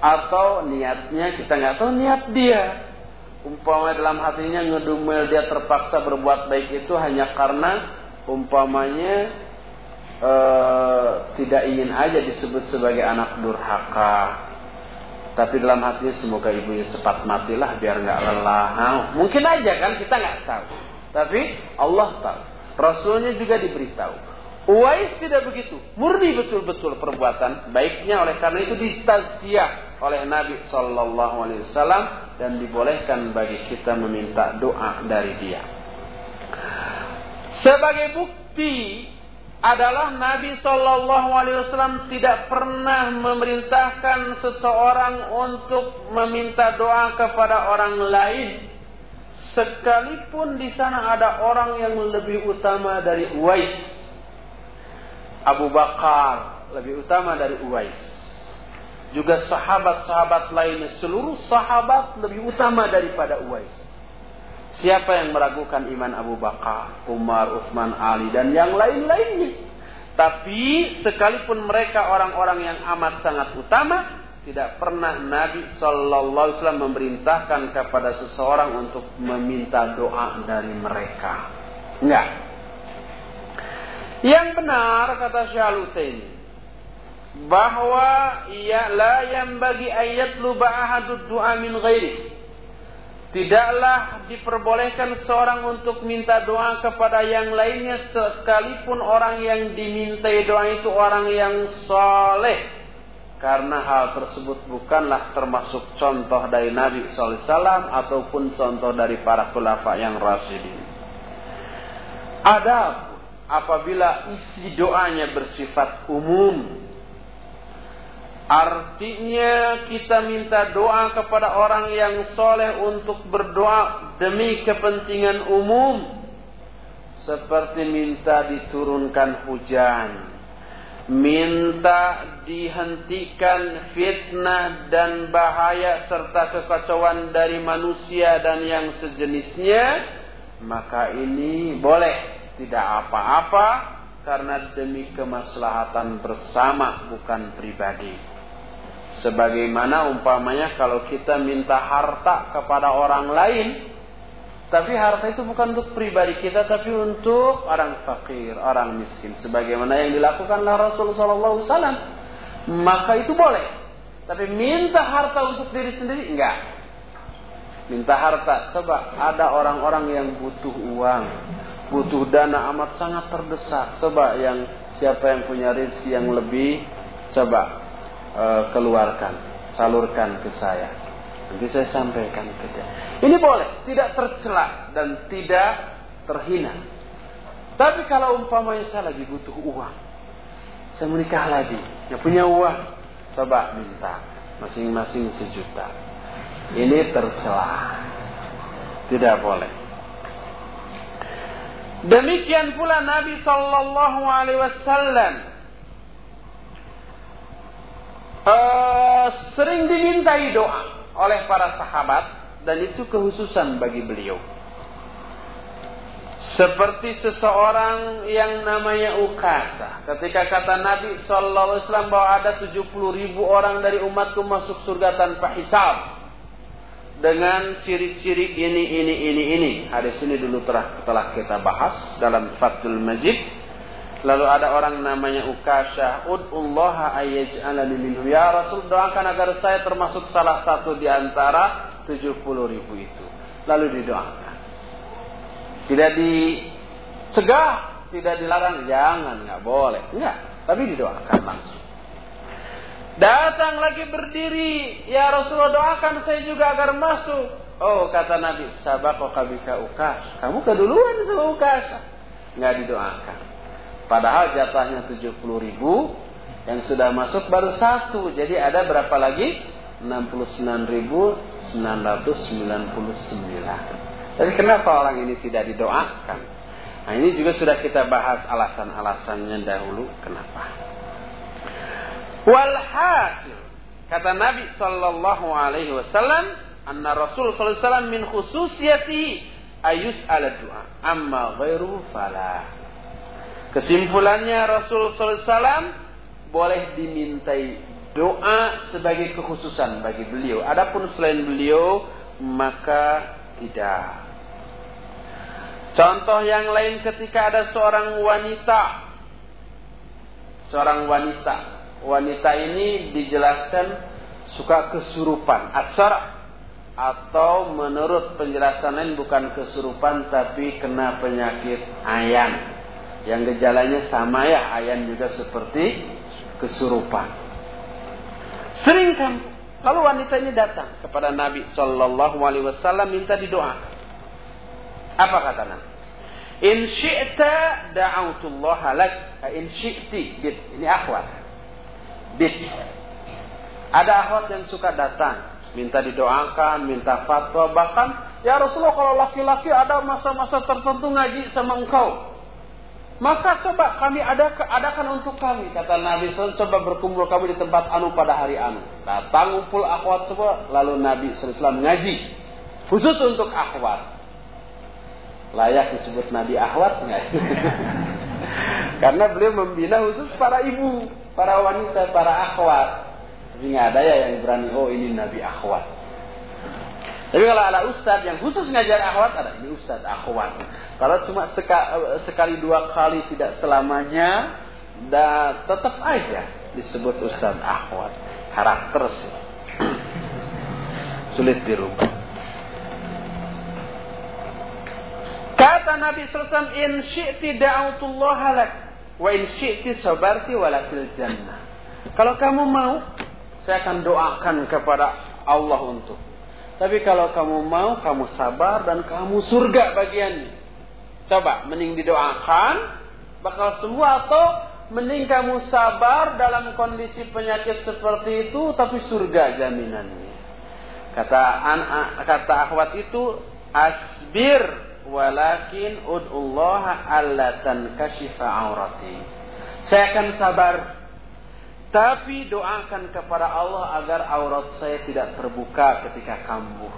A: Atau niatnya kita nggak tahu niat dia. Umpamanya dalam hatinya ngedumel dia terpaksa berbuat baik itu hanya karena umpamanya uh, tidak ingin aja disebut sebagai anak durhaka tapi dalam hatinya semoga ibunya cepat matilah biar nggak lelah. Mungkin aja kan kita nggak tahu. Tapi Allah tahu. Rasulnya juga diberitahu. Uwais tidak begitu. Murni betul-betul perbuatan baiknya oleh karena itu distasiah oleh Nabi Shallallahu Alaihi Wasallam dan dibolehkan bagi kita meminta doa dari dia. Sebagai bukti adalah Nabi Shallallahu Alaihi Wasallam tidak pernah memerintahkan seseorang untuk meminta doa kepada orang lain, sekalipun di sana ada orang yang lebih utama dari Uwais. Abu Bakar lebih utama dari Uwais. Juga sahabat-sahabat lainnya, seluruh sahabat lebih utama daripada Uwais. Siapa yang meragukan iman Abu Bakar, Umar, Utsman, Ali dan yang lain-lainnya? Tapi sekalipun mereka orang-orang yang amat sangat utama, tidak pernah Nabi Shallallahu Alaihi Wasallam memerintahkan kepada seseorang untuk meminta doa dari mereka. Enggak. Yang benar kata Syalutain bahwa ia la yang bagi ayat lu ahadud doa min ghairi Tidaklah diperbolehkan seorang untuk minta doa kepada yang lainnya sekalipun orang yang dimintai doa itu orang yang soleh. Karena hal tersebut bukanlah termasuk contoh dari Nabi SAW ataupun contoh dari para khulafa yang rasyidin. Ada apabila isi doanya bersifat umum Artinya kita minta doa kepada orang yang soleh untuk berdoa demi kepentingan umum. Seperti minta diturunkan hujan. Minta dihentikan fitnah dan bahaya serta kekacauan dari manusia dan yang sejenisnya. Maka ini boleh. Tidak apa-apa karena demi kemaslahatan bersama bukan pribadi. Sebagaimana umpamanya kalau kita minta harta kepada orang lain, tapi harta itu bukan untuk pribadi kita, tapi untuk orang fakir, orang miskin. Sebagaimana yang dilakukanlah Rasulullah SAW. Maka itu boleh. Tapi minta harta untuk diri sendiri, enggak. Minta harta. Coba ada orang-orang yang butuh uang. Butuh dana amat sangat terdesak. Coba yang siapa yang punya rezeki yang lebih, coba uh, keluarkan, salurkan ke saya. Nanti saya sampaikan ke dia. Ini boleh, tidak tercela dan tidak terhina. Tapi kalau umpamanya saya lagi butuh uang, saya menikah lagi, yang punya uang, coba minta masing-masing sejuta. Ini tercela, tidak boleh. Demikian pula Nabi Sallallahu Alaihi Wasallam uh, sering dimintai doa oleh para sahabat dan itu kekhususan bagi beliau. Seperti seseorang yang namanya Ukasa. Ketika kata Nabi Sallallahu Alaihi Wasallam bahwa ada 70 ribu orang dari umatku masuk surga tanpa hisab dengan ciri-ciri ini ini ini ini. Hadis ini dulu telah telah kita bahas dalam Fathul Majid. Lalu ada orang namanya Ukasha, Ud'ullaha ayyaj'alani minhu. Ya Rasul, doakan agar saya termasuk salah satu di antara 70 ribu itu. Lalu didoakan. Tidak dicegah, tidak dilarang, jangan, nggak boleh. Enggak, tapi didoakan langsung. Datang lagi berdiri, ya Rasulullah doakan saya juga agar masuk. Oh kata Nabi, sabako kabika ukas. Kamu keduluan sama ukas. Nggak didoakan. Padahal jatahnya 70 ribu, yang sudah masuk baru satu. Jadi ada berapa lagi? 69.999. Jadi kenapa orang ini tidak didoakan? Nah ini juga sudah kita bahas alasan-alasannya dahulu. Kenapa? Walhasil kata Nabi sallallahu alaihi wasallam, anna Rasul sallallahu alaihi wasallam min khususiyati ayus ala doa, amma ghairu fala. Kesimpulannya Rasul wasallam boleh dimintai doa sebagai kekhususan bagi beliau. Adapun selain beliau maka tidak. Contoh yang lain ketika ada seorang wanita seorang wanita wanita ini dijelaskan suka kesurupan asar atau menurut penjelasan lain bukan kesurupan tapi kena penyakit ayan yang gejalanya sama ya ayan juga seperti kesurupan. Sering kan? Lalu wanita ini datang kepada Nabi Shallallahu Alaihi Wasallam minta didoakan apa kata Nabi? In syi'ta da'autullah lak. In syi'ti ini akhwat. Bid. Ada akhwat yang suka datang, minta didoakan, minta fatwa, bahkan ya Rasulullah kalau laki-laki ada masa-masa tertentu ngaji sama engkau. Maka coba kami ada adakan untuk kami kata Nabi SAW coba berkumpul kami di tempat anu pada hari anu. Datang ngumpul akhwat semua lalu Nabi SAW ngaji khusus untuk akhwat. Layak disebut Nabi akhwat nggak? Karena beliau membina khusus para ibu para wanita, para akhwat. Tapi ada ya yang berani, oh ini Nabi akhwat. Tapi kalau ada ustadz yang khusus ngajar akhwat, ada ini ustadz akhwat. Kalau cuma sekali dua kali tidak selamanya, dan tetap aja disebut ustadz akhwat. Karakter sih. Sulit dirubah. Kata Nabi SAW, In syi'ti da'utullah lak. Wa in syi'ti sabarti walakil jannah. Kalau kamu mau, saya akan doakan kepada Allah untuk. Tapi kalau kamu mau, kamu sabar dan kamu surga bagiannya. Coba, mending didoakan, bakal semua atau mending kamu sabar dalam kondisi penyakit seperti itu, tapi surga jaminannya. Kata kata akhwat itu asbir walakin ud'ullaha alla tankashifa aurati. Saya akan sabar tapi doakan kepada Allah agar aurat saya tidak terbuka ketika kambuh.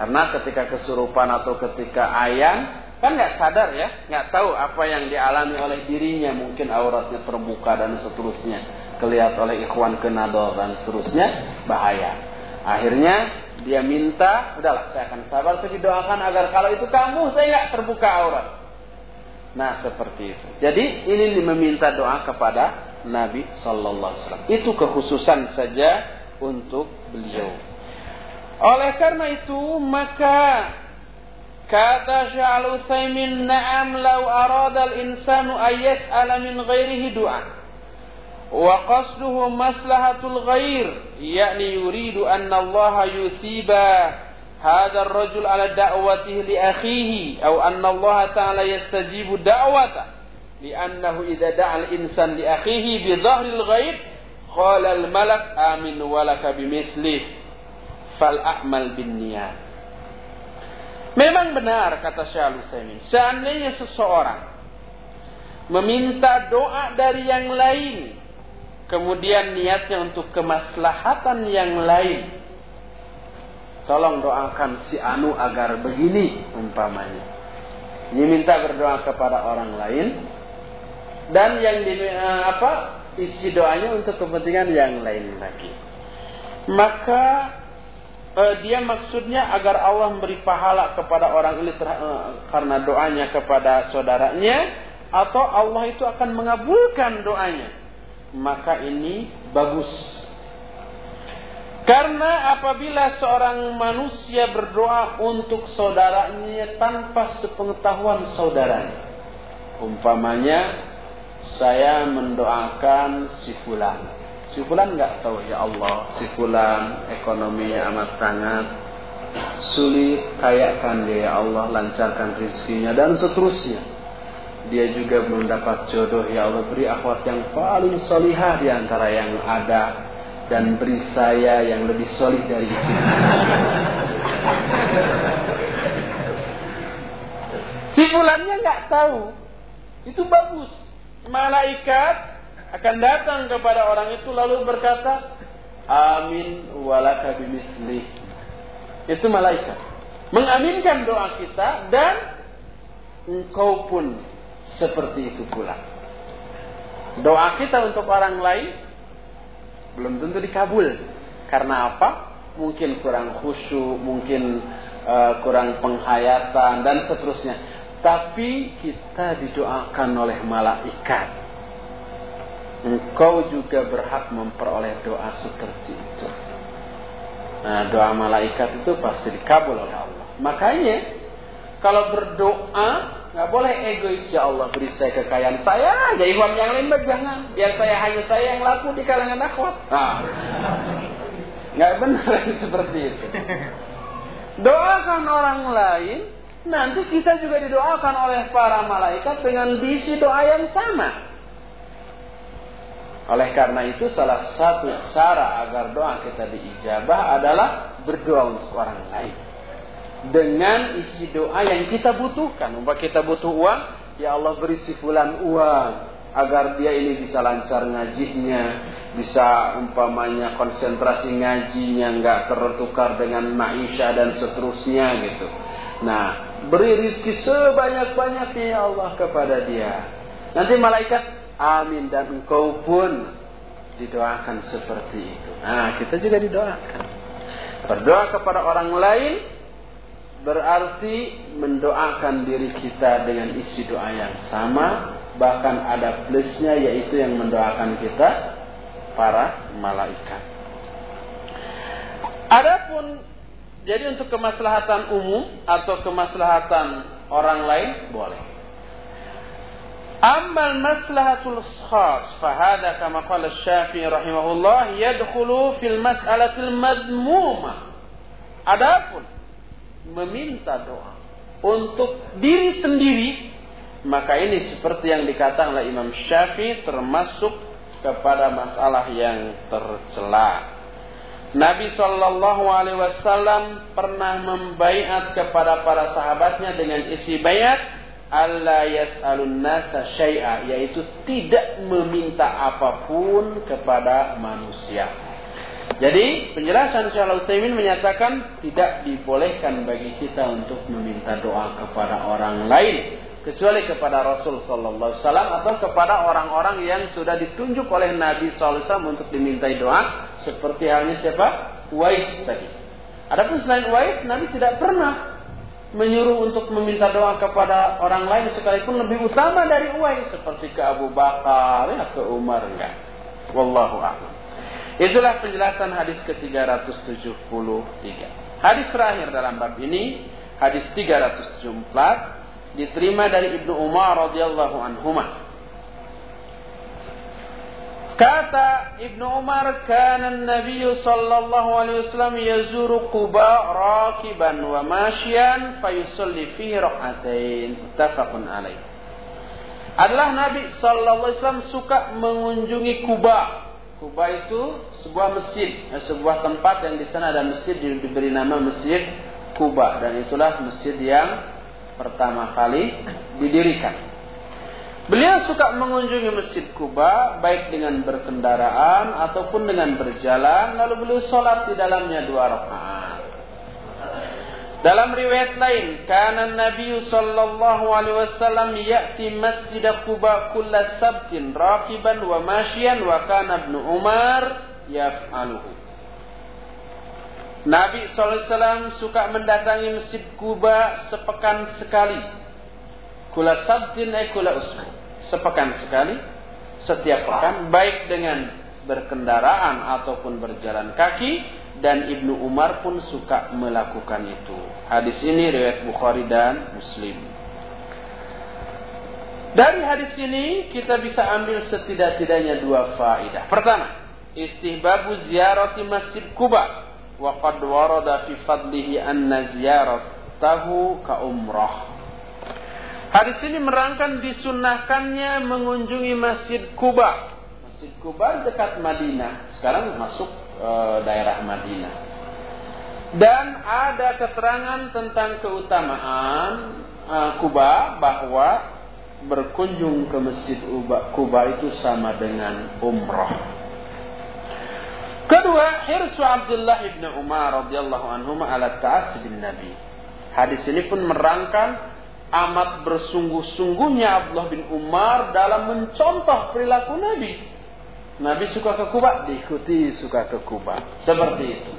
A: Karena ketika kesurupan atau ketika ayam kan nggak sadar ya, nggak tahu apa yang dialami oleh dirinya, mungkin auratnya terbuka dan seterusnya, kelihatan oleh ikhwan kenado dan seterusnya bahaya. Akhirnya dia minta, udahlah saya akan sabar tapi doakan agar kalau itu kamu saya nggak terbuka aurat. Nah seperti itu. Jadi ini meminta doa kepada Nabi Sallallahu Alaihi Wasallam. Itu kekhususan saja untuk beliau. Oleh karena itu maka kata Syaikhul Utsaimin na'am law arada al-insanu ayyas'ala min ghairihi du'a وقصده مصلحة الغير يعني يريد أن الله يثيب هذا الرجل على دعوته لأخيه أو أن الله تعالى يستجيب دعوته li'annahu idza da'al insan li akhihi bi dhahril ghaib qala al malak amin walaka bimisli fal a'mal bin niyat Memang benar kata Syahul Utsaimin, seandainya seseorang meminta doa dari yang lain, kemudian niatnya untuk kemaslahatan yang lain. Tolong doakan si Anu agar begini umpamanya. Dia minta berdoa kepada orang lain, dan yang di eh, apa isi doanya untuk kepentingan yang lain lagi. Maka uh, dia maksudnya agar Allah memberi pahala kepada orang ini uh, karena doanya kepada saudaranya atau Allah itu akan mengabulkan doanya maka ini bagus karena apabila seorang manusia berdoa untuk saudaranya tanpa sepengetahuan saudaranya umpamanya saya mendoakan si fulan Si fulan nggak tahu ya Allah, si fulan ekonominya amat sangat sulit, kayakan dia ya Allah, lancarkan rezekinya dan seterusnya. Dia juga belum dapat jodoh ya Allah beri akhwat yang paling solihah di antara yang ada dan beri saya yang lebih solih dari itu. si fulannya nggak tahu, itu bagus. Malaikat akan datang kepada orang itu lalu berkata, Amin walaka bimisli. Itu malaikat. Mengaminkan doa kita dan engkau pun seperti itu pula. Doa kita untuk orang lain belum tentu dikabul. Karena apa? Mungkin kurang khusyuk, mungkin uh, kurang penghayatan dan seterusnya. Tapi kita didoakan oleh malaikat engkau juga berhak memperoleh doa seperti itu. Nah, doa malaikat itu pasti dikabul oleh Allah. Makanya kalau berdoa nggak boleh egois ya Allah beri saya kekayaan saya aja Ikhwan yang lain jangan biar saya hanya saya yang laku di kalangan akhwat. Nah, nggak benar seperti itu. Doakan orang lain, nanti kita juga didoakan oleh para malaikat dengan bisi doa yang sama. Oleh karena itu salah satu cara agar doa kita diijabah adalah berdoa untuk orang lain. Dengan isi doa yang kita butuhkan. Umpah kita butuh uang, ya Allah beri si fulan uang. Agar dia ini bisa lancar ngajinya, bisa umpamanya konsentrasi ngajinya, nggak tertukar dengan maisha dan seterusnya gitu. Nah, beri rizki sebanyak-banyaknya ya Allah kepada dia. Nanti malaikat amin dan engkau pun didoakan seperti itu. Nah, kita juga didoakan. Berdoa kepada orang lain berarti mendoakan diri kita dengan isi doa yang sama, bahkan ada plusnya yaitu yang mendoakan kita para malaikat. Adapun jadi untuk kemaslahatan umum atau kemaslahatan orang lain boleh. Amal maslahatul khas fahada kama qala Syafi'i rahimahullah yadkhulu fil mas'alatil madmuma. Adapun meminta doa untuk diri sendiri maka ini seperti yang dikatakan oleh Imam Syafi'i termasuk kepada masalah yang tercela. Nabi Shallallahu Alaihi Wasallam pernah membaiat kepada para sahabatnya dengan isi bayat alla yas'alun nasa syai'a yaitu tidak meminta apa pun kepada manusia. Jadi penjelasan Syaikhul Utsaimin menyatakan tidak dibolehkan bagi kita untuk meminta doa kepada orang lain kecuali kepada Rasul sallallahu alaihi wasallam atau kepada orang-orang yang sudah ditunjuk oleh Nabi sallallahu alaihi wasallam untuk dimintai doa seperti halnya siapa? Uwais tadi. Adapun selain Uwais Nabi tidak pernah menyuruh untuk meminta doa kepada orang lain sekalipun lebih utama dari Uwais seperti ke Abu Bakar ya ke Umar enggak. Wallahu a'lam. Itulah penjelasan hadis ke-373. Hadis terakhir dalam bab ini, hadis 374 diterima dari Ibnu Umar radhiyallahu anhumah. Kata Ibnu Umar, "Kana Nabi sallallahu alaihi wasallam yazuru Quba rakiban wa masyian fayusalli fihi rak'atain." Muttafaqun alaih. Adalah Nabi sallallahu alaihi wasallam suka mengunjungi Kuba. Kuba itu sebuah masjid, eh, sebuah tempat yang di sana ada masjid diberi nama Masjid Kuba dan itulah masjid yang pertama kali didirikan. Beliau suka mengunjungi Masjid Kuba baik dengan berkendaraan ataupun dengan berjalan lalu beliau sholat di dalamnya dua rakaat. Dalam riwayat lain, karena Nabi sallallahu alaihi wasallam ya'ti Masjid Kuba kulla sabtin raqiban wa masyian wa kana Ibnu Umar yaf'aluhu. Nabi SAW suka mendatangi Masjid Kuba sepekan sekali. Kula sabtin eh kula usbu. Sepekan sekali. Setiap pekan. Baik dengan berkendaraan ataupun berjalan kaki. Dan Ibnu Umar pun suka melakukan itu. Hadis ini riwayat Bukhari dan Muslim. Dari hadis ini kita bisa ambil setidak-tidaknya dua faidah. Pertama, istihbabu ziarati Masjid Kuba wa qad warada fi fadlihi anna ziyaratahu ka umrah. Hadis ini merangkan disunahkannya mengunjungi Masjid Kuba. Masjid Kuba dekat Madinah. Sekarang masuk e, daerah Madinah. Dan ada keterangan tentang keutamaan e, Kuba bahwa berkunjung ke Masjid Kuba itu sama dengan umrah. Kedua, hirsu Abdullah ibn Umar radhiyallahu anhu ala bin Nabi. Hadis ini pun merangkan amat bersungguh-sungguhnya Abdullah bin Umar dalam mencontoh perilaku Nabi. Nabi suka ke Kuba, diikuti suka ke Kuba. Seperti itu.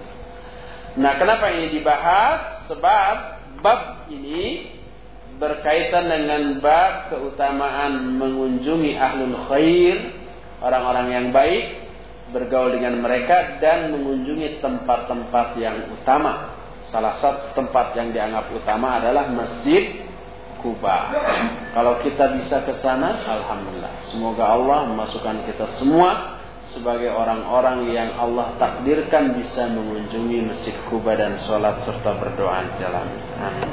A: Nah, kenapa ini dibahas? Sebab bab ini berkaitan dengan bab keutamaan mengunjungi ahlul khair, orang-orang yang baik, bergaul dengan mereka dan mengunjungi tempat-tempat yang utama. Salah satu tempat yang dianggap utama adalah Masjid Kuba. Kalau kita bisa ke sana, alhamdulillah. Semoga Allah memasukkan kita semua sebagai orang-orang yang Allah takdirkan bisa mengunjungi Masjid Kuba dan sholat serta berdoa di dalam. Amin.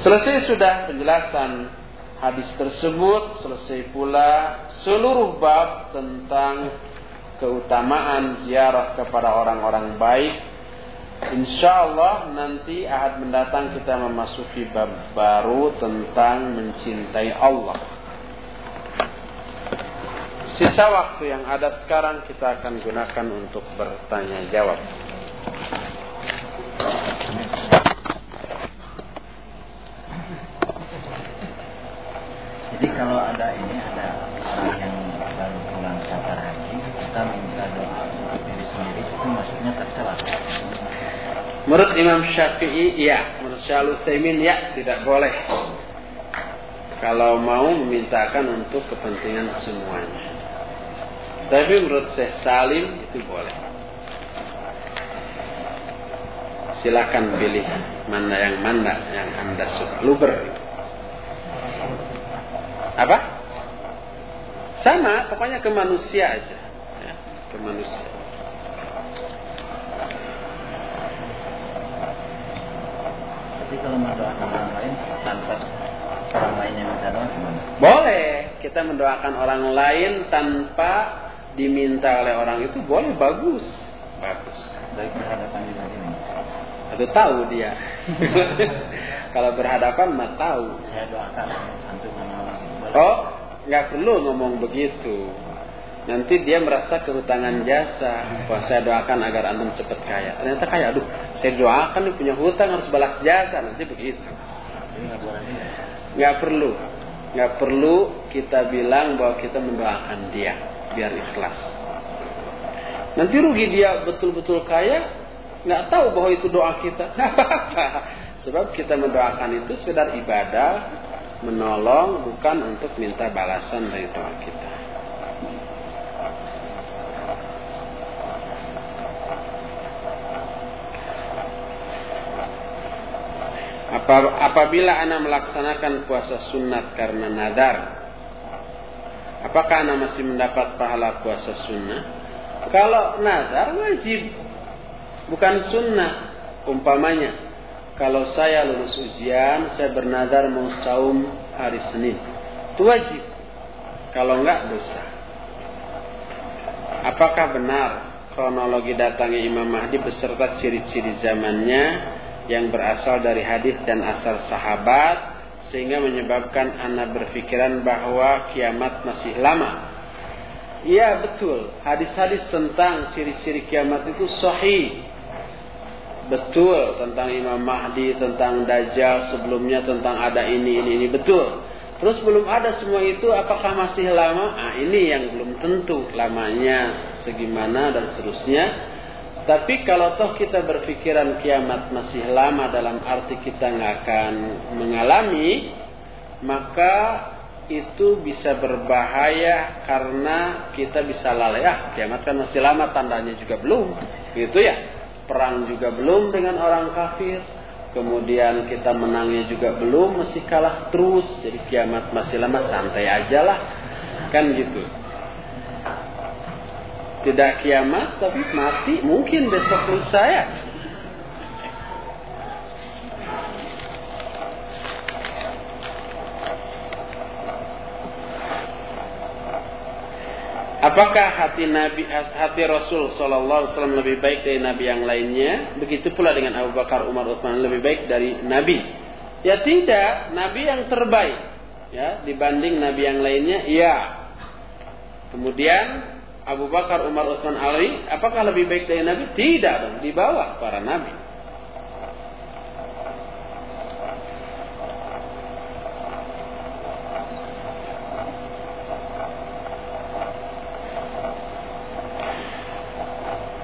A: Selesai sudah penjelasan hadis tersebut, selesai pula seluruh bab tentang keutamaan ziarah kepada orang-orang baik. Insya Allah nanti ahad mendatang kita memasuki bab baru tentang mencintai Allah. Sisa waktu yang ada sekarang kita akan gunakan untuk bertanya jawab.
B: Jadi kalau ada ini ada orang yang baru pulang safar haji kita meminta doa diri sendiri itu maksudnya tercela.
A: Menurut Imam Syafi'i, ya. Menurut Syalul Taimin, ya. Tidak boleh. Kalau mau memintakan untuk kepentingan semuanya. Tapi menurut Syekh Salim itu boleh. Silakan pilih mana yang mana yang anda suka. Luber. Apa? Sama, pokoknya ke manusia aja ke manusia.
B: Tapi kalau mendoakan orang lain tanpa orang lainnya minta doa gimana?
A: Boleh. Kita mendoakan orang lain tanpa diminta oleh orang itu boleh bagus. Bagus.
B: Baik berhadapan di sini.
A: Atau tahu dia. kalau berhadapan mah tahu.
B: Saya doakan antum sama orang.
A: Oh, nggak perlu ngomong begitu. Nanti dia merasa kehutangan jasa. Wah, saya doakan agar antum cepat kaya. Ternyata kaya, aduh, saya doakan nih punya hutang harus balas jasa. Nanti begitu. Nggak perlu. Nggak perlu kita bilang bahwa kita mendoakan dia. Biar ikhlas. Nanti rugi dia betul-betul kaya. Nggak tahu bahwa itu doa kita. Sebab kita mendoakan itu sekedar ibadah. Menolong bukan untuk minta balasan dari doa kita. Apabila anak melaksanakan puasa sunat karena nadar, apakah anak masih mendapat pahala puasa sunnah? Kalau nadar wajib, bukan sunnah. Umpamanya, kalau saya lulus ujian, saya bernadar mau saum hari Senin, itu wajib. Kalau enggak dosa. Apakah benar kronologi datangnya Imam Mahdi beserta ciri-ciri zamannya yang berasal dari hadis dan asal sahabat sehingga menyebabkan anak berpikiran bahwa kiamat masih lama. Iya betul, hadis-hadis tentang ciri-ciri kiamat itu sahih. Betul tentang Imam Mahdi, tentang Dajjal, sebelumnya tentang ada ini, ini, ini, betul. Terus belum ada semua itu, apakah masih lama? Ah ini yang belum tentu lamanya, segimana dan seterusnya. Tapi kalau toh kita berpikiran kiamat masih lama dalam arti kita nggak akan mengalami, maka itu bisa berbahaya karena kita bisa lalai. Ah, kiamat kan masih lama, tandanya juga belum. Gitu ya. Perang juga belum dengan orang kafir. Kemudian kita menangnya juga belum, masih kalah terus. Jadi kiamat masih lama, santai aja lah. Kan gitu tidak kiamat tapi mati mungkin besok lusa ya Apakah hati Nabi hati Rasul Sallallahu Alaihi lebih baik dari Nabi yang lainnya? Begitu pula dengan Abu Bakar, Umar, Utsman lebih baik dari Nabi. Ya tidak, Nabi yang terbaik. Ya dibanding Nabi yang lainnya, ya. Kemudian Abu Bakar, Umar, Utsman, Ali, apakah lebih baik dari Nabi? Tidak dong, di bawah para nabi.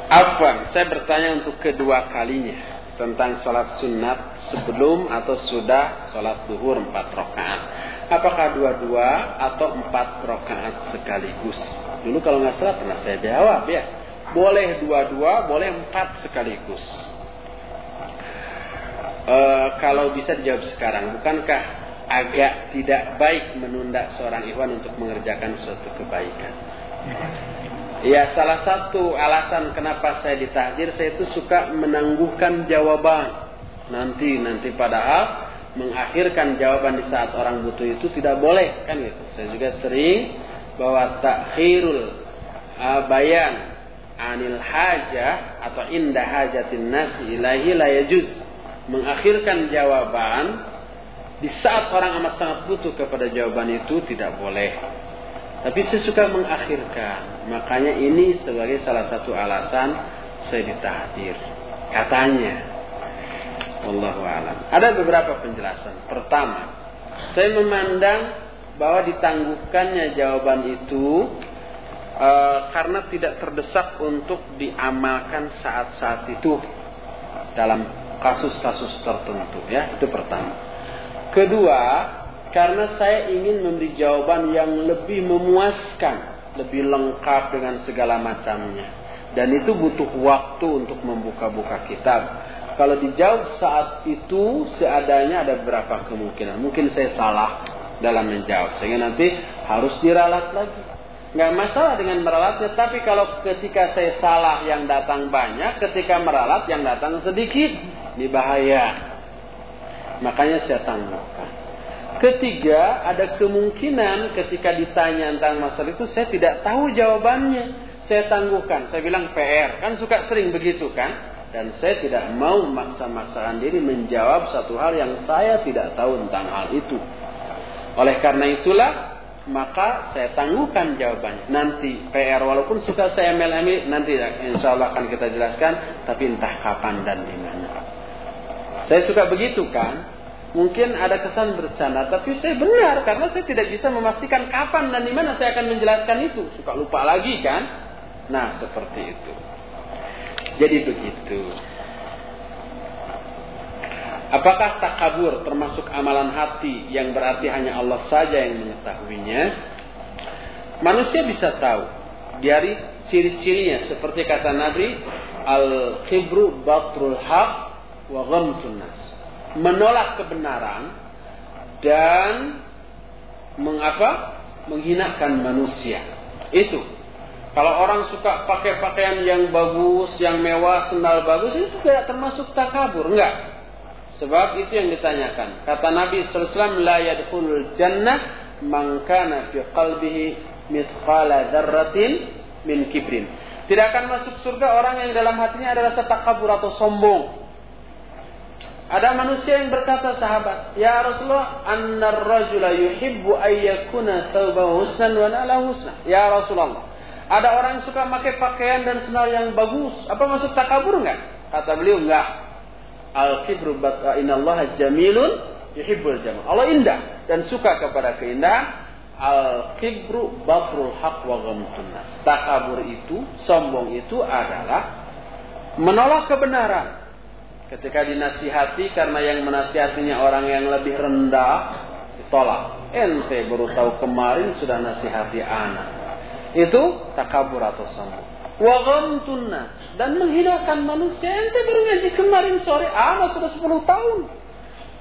A: Afwan, saya bertanya untuk kedua kalinya tentang sholat sunat sebelum atau sudah sholat duhur empat rakaat. Apakah dua-dua atau empat rakaat sekaligus? Dulu kalau nggak salah pernah saya jawab ya. Boleh dua-dua, boleh empat sekaligus. E, kalau bisa dijawab sekarang, bukankah agak tidak baik menunda seorang ikhwan untuk mengerjakan suatu kebaikan? Ya, salah satu alasan kenapa saya ditahdir, saya itu suka menangguhkan jawaban. Nanti, nanti padahal mengakhirkan jawaban di saat orang butuh itu tidak boleh, kan gitu. Saya juga sering bahwa takhirul uh, bayan anil hajah atau indah hajatin nasi ilahi la yajuz. Mengakhirkan jawaban di saat orang amat sangat butuh kepada jawaban itu tidak boleh. Tapi saya suka mengakhirkan. Makanya ini sebagai salah satu alasan saya ditahdir katanya Wallahu alam. Ada beberapa penjelasan. Pertama saya memandang bahwa ditangguhkannya jawaban itu e, karena tidak terdesak untuk diamalkan saat-saat itu dalam kasus-kasus tertentu ya. Itu pertama. Kedua karena saya ingin memberi jawaban yang lebih memuaskan lebih lengkap dengan segala macamnya. Dan itu butuh waktu untuk membuka-buka kitab kalau dijawab saat itu seadanya ada beberapa kemungkinan? Mungkin saya salah dalam menjawab sehingga nanti harus diralat lagi. Nggak masalah dengan meralatnya tapi kalau ketika saya salah yang datang banyak ketika meralat yang datang sedikit ini bahaya. Makanya saya tangguhkan ketiga ada kemungkinan ketika ditanya tentang masalah itu saya tidak tahu jawabannya. Saya tangguhkan. Saya bilang PR kan suka sering begitu kan dan saya tidak mau maksa-maksakan diri menjawab satu hal yang saya tidak tahu tentang hal itu oleh karena itulah maka saya tangguhkan jawabannya. Nanti PR walaupun suka saya MLM nanti insya Allah akan kita jelaskan, tapi entah kapan dan di mana. Saya suka begitu kan. Mungkin ada kesan bercanda, tapi saya benar karena saya tidak bisa memastikan kapan dan di mana saya akan menjelaskan itu. Suka lupa lagi kan? Nah, seperti itu. Jadi begitu. Apakah takabur termasuk amalan hati yang berarti hanya Allah saja yang mengetahuinya? Manusia bisa tahu dari ciri-cirinya seperti kata Nabi al-kibru batrul haq wa ghamtun nas. Menolak kebenaran dan mengapa? menghinakan manusia. Itu. Kalau orang suka pakai pakaian yang bagus, yang mewah, sendal bagus, itu tidak termasuk takabur, enggak. Sebab itu yang ditanyakan. Kata Nabi SAW, La yadkhulul jannah man kana fi qalbihi mithqala dzarratin min kibrin. Tidak akan masuk surga orang yang dalam hatinya ada rasa takabur atau sombong. Ada manusia yang berkata sahabat, "Ya Rasulullah, annar rajula yuhibbu ayyakuna thawbahu husnan wa nala husna." Ya Rasulullah, ada orang yang suka pakai pakaian dan sendal yang bagus. Apa maksud takabur enggak? Kata beliau enggak. Al kibru inallaha jamilun yuhibbul jamal. Allah indah dan suka kepada keindahan. Al kibru batrul haq wa. Takabur itu, sombong itu adalah menolak kebenaran Ketika dinasihati karena yang menasihatinya orang yang lebih rendah, ditolak. Ente baru tahu kemarin sudah nasihati anak. Itu takabur atau sombong. Wa tunna dan menghinakan manusia. Ente baru ngaji kemarin sore, anak sudah 10 tahun.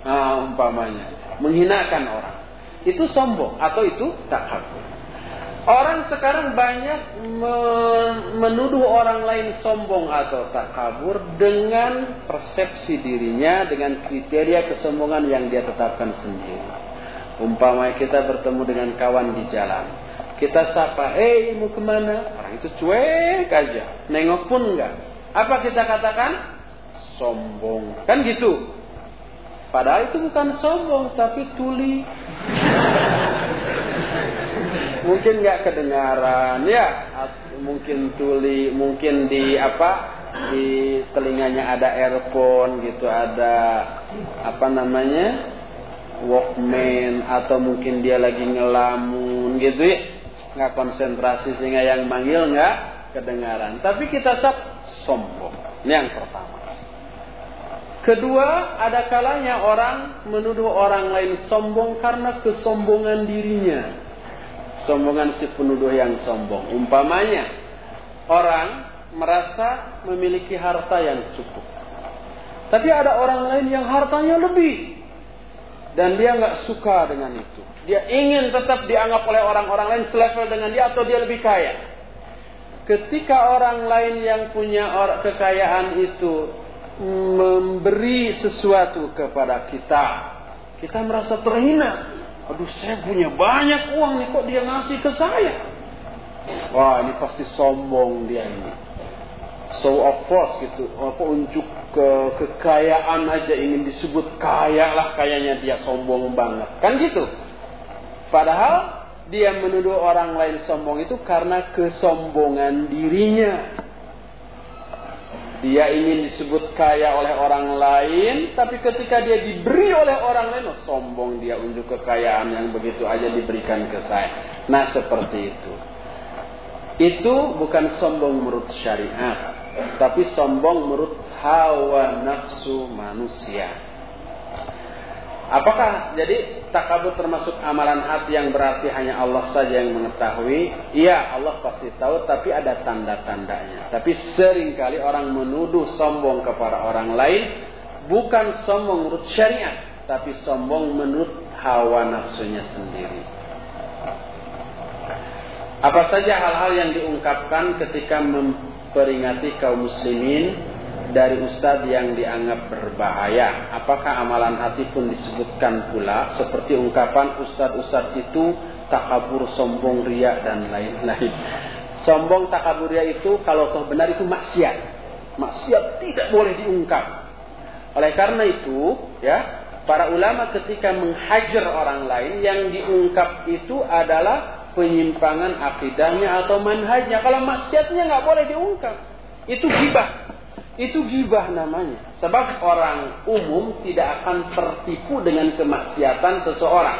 A: Nah, umpamanya menghinakan orang. Itu sombong atau itu takabur. Orang sekarang banyak menuduh orang lain sombong atau tak kabur dengan persepsi dirinya dengan kriteria kesombongan yang dia tetapkan sendiri. Umpama kita bertemu dengan kawan di jalan. Kita sapa, eh mau ke mana? Orang itu cuek aja. Nengok pun enggak. Apa kita katakan? Sombong. Kan gitu. Padahal itu bukan sombong, tapi tuli mungkin nggak kedengaran ya mungkin tuli mungkin di apa di telinganya ada earphone gitu ada apa namanya walkman atau mungkin dia lagi ngelamun gitu ya nggak konsentrasi sehingga yang manggil nggak kedengaran tapi kita sab sombong ini yang pertama kedua ada kalanya orang menuduh orang lain sombong karena kesombongan dirinya sombongan si penuduh yang sombong. Umpamanya, orang merasa memiliki harta yang cukup. Tapi ada orang lain yang hartanya lebih. Dan dia nggak suka dengan itu. Dia ingin tetap dianggap oleh orang-orang lain selevel dengan dia atau dia lebih kaya. Ketika orang lain yang punya kekayaan itu memberi sesuatu kepada kita, kita merasa terhina. Aduh saya punya banyak uang nih kok dia ngasih ke saya. Wah ini pasti sombong dia ini. So of course gitu. Apa unjuk ke kekayaan aja ingin disebut kaya lah kayaknya dia sombong banget. Kan gitu. Padahal dia menuduh orang lain sombong itu karena kesombongan dirinya. Dia ingin disebut kaya oleh orang lain, tapi ketika dia diberi oleh orang lain, oh, sombong dia unjuk kekayaan yang begitu aja diberikan ke saya. Nah seperti itu. Itu bukan sombong menurut syariat, tapi sombong menurut hawa nafsu manusia. Apakah jadi takabur termasuk amalan hati yang berarti hanya Allah saja yang mengetahui? Iya, Allah pasti tahu, tapi ada tanda-tandanya. Tapi sering kali orang menuduh sombong kepada orang lain, bukan sombong menurut syariat, tapi sombong menurut hawa nafsunya sendiri. Apa saja hal-hal yang diungkapkan ketika memperingati kaum muslimin dari ustadz yang dianggap berbahaya. Apakah amalan hati pun disebutkan pula seperti ungkapan ustadz-ustadz itu takabur, sombong, ria dan lain-lain. Sombong, takabur, ria itu kalau toh benar itu maksiat. Maksiat tidak boleh diungkap. Oleh karena itu, ya, para ulama ketika menghajar orang lain yang diungkap itu adalah penyimpangan akidahnya atau manhajnya. Kalau maksiatnya nggak boleh diungkap. Itu gibah. Itu gibah namanya. Sebab orang umum tidak akan tertipu dengan kemaksiatan seseorang.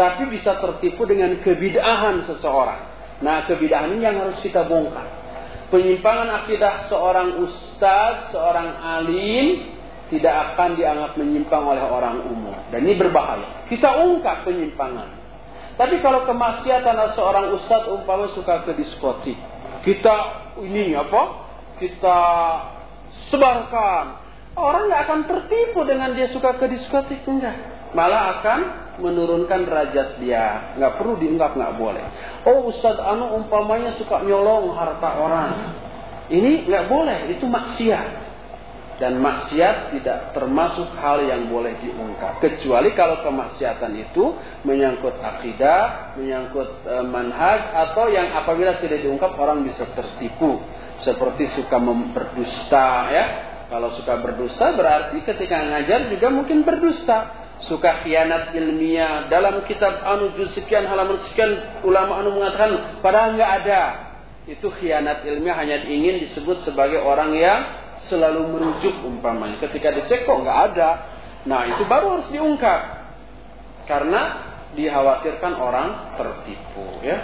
A: Tapi bisa tertipu dengan kebidahan seseorang. Nah kebidahan ini yang harus kita bongkar. Penyimpangan akidah seorang ustadz, seorang alim, tidak akan dianggap menyimpang oleh orang umum. Dan ini berbahaya. Kita ungkap penyimpangan. Tapi kalau kemaksiatan seorang ustadz umpama suka ke diskotik. Kita ini apa? kita sebarkan. Orang nggak akan tertipu dengan dia suka ke diskotik enggak. Malah akan menurunkan derajat dia. Nggak perlu diunggap nggak boleh. Oh Ustadz Anu umpamanya suka nyolong harta orang. Ini nggak boleh. Itu maksiat. Dan maksiat tidak termasuk hal yang boleh diungkap. Kecuali kalau kemaksiatan itu menyangkut akidah, menyangkut e, manhaj, atau yang apabila tidak diungkap orang bisa tertipu seperti suka memperdusta ya Kalau suka berdusta berarti ketika ngajar juga mungkin berdusta. Suka khianat ilmiah dalam kitab anu juz sekian halaman sekian ulama anu mengatakan padahal nggak ada. Itu khianat ilmiah hanya ingin disebut sebagai orang yang selalu merujuk umpamanya. Ketika dicek kok nggak ada. Nah itu baru harus diungkap. Karena dikhawatirkan orang tertipu ya.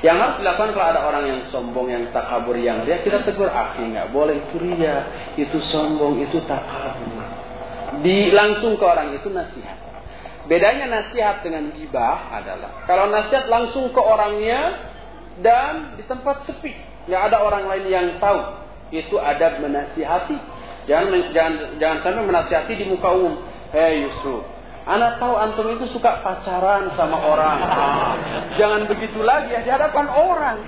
A: Yang harus dilakukan kalau ada orang yang sombong, yang takabur, yang dia kita tegur akhi nggak boleh itu ria, itu sombong, itu takabur. Di langsung ke orang itu nasihat. Bedanya nasihat dengan gibah adalah kalau nasihat langsung ke orangnya dan di tempat sepi, nggak ada orang lain yang tahu. Itu adab menasihati. Jangan jangan jangan sampai menasihati di muka umum. Hei Yusuf, Anak tahu antum itu suka pacaran sama orang. Ah, jangan begitu lagi ya di hadapan orang.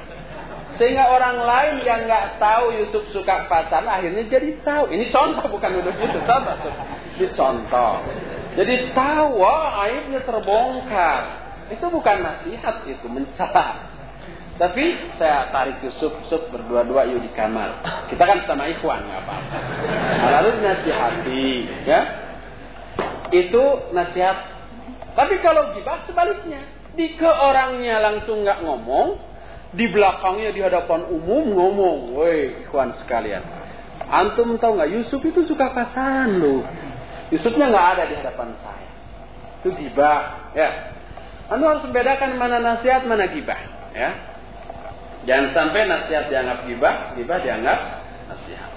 A: Sehingga orang lain yang nggak tahu Yusuf suka pacaran akhirnya jadi tahu. Ini contoh bukan duduk itu, contoh. Ini contoh. Jadi tahu, wah aibnya terbongkar. Itu bukan nasihat itu, mencela. Tapi saya tarik Yusuf, Yusuf berdua-dua yuk di kamar. Kita kan sama ikhwan nggak apa-apa. Lalu nasihati, ya itu nasihat. Tapi kalau gibah sebaliknya, di ke orangnya langsung nggak ngomong, di belakangnya di hadapan umum ngomong, woi ikhwan sekalian. Antum tahu nggak Yusuf itu suka pacaran loh. Yusufnya nggak ada di hadapan saya. Itu gibah, ya. Anda harus membedakan mana nasihat, mana gibah, ya. Jangan sampai nasihat dianggap gibah, gibah dianggap nasihat.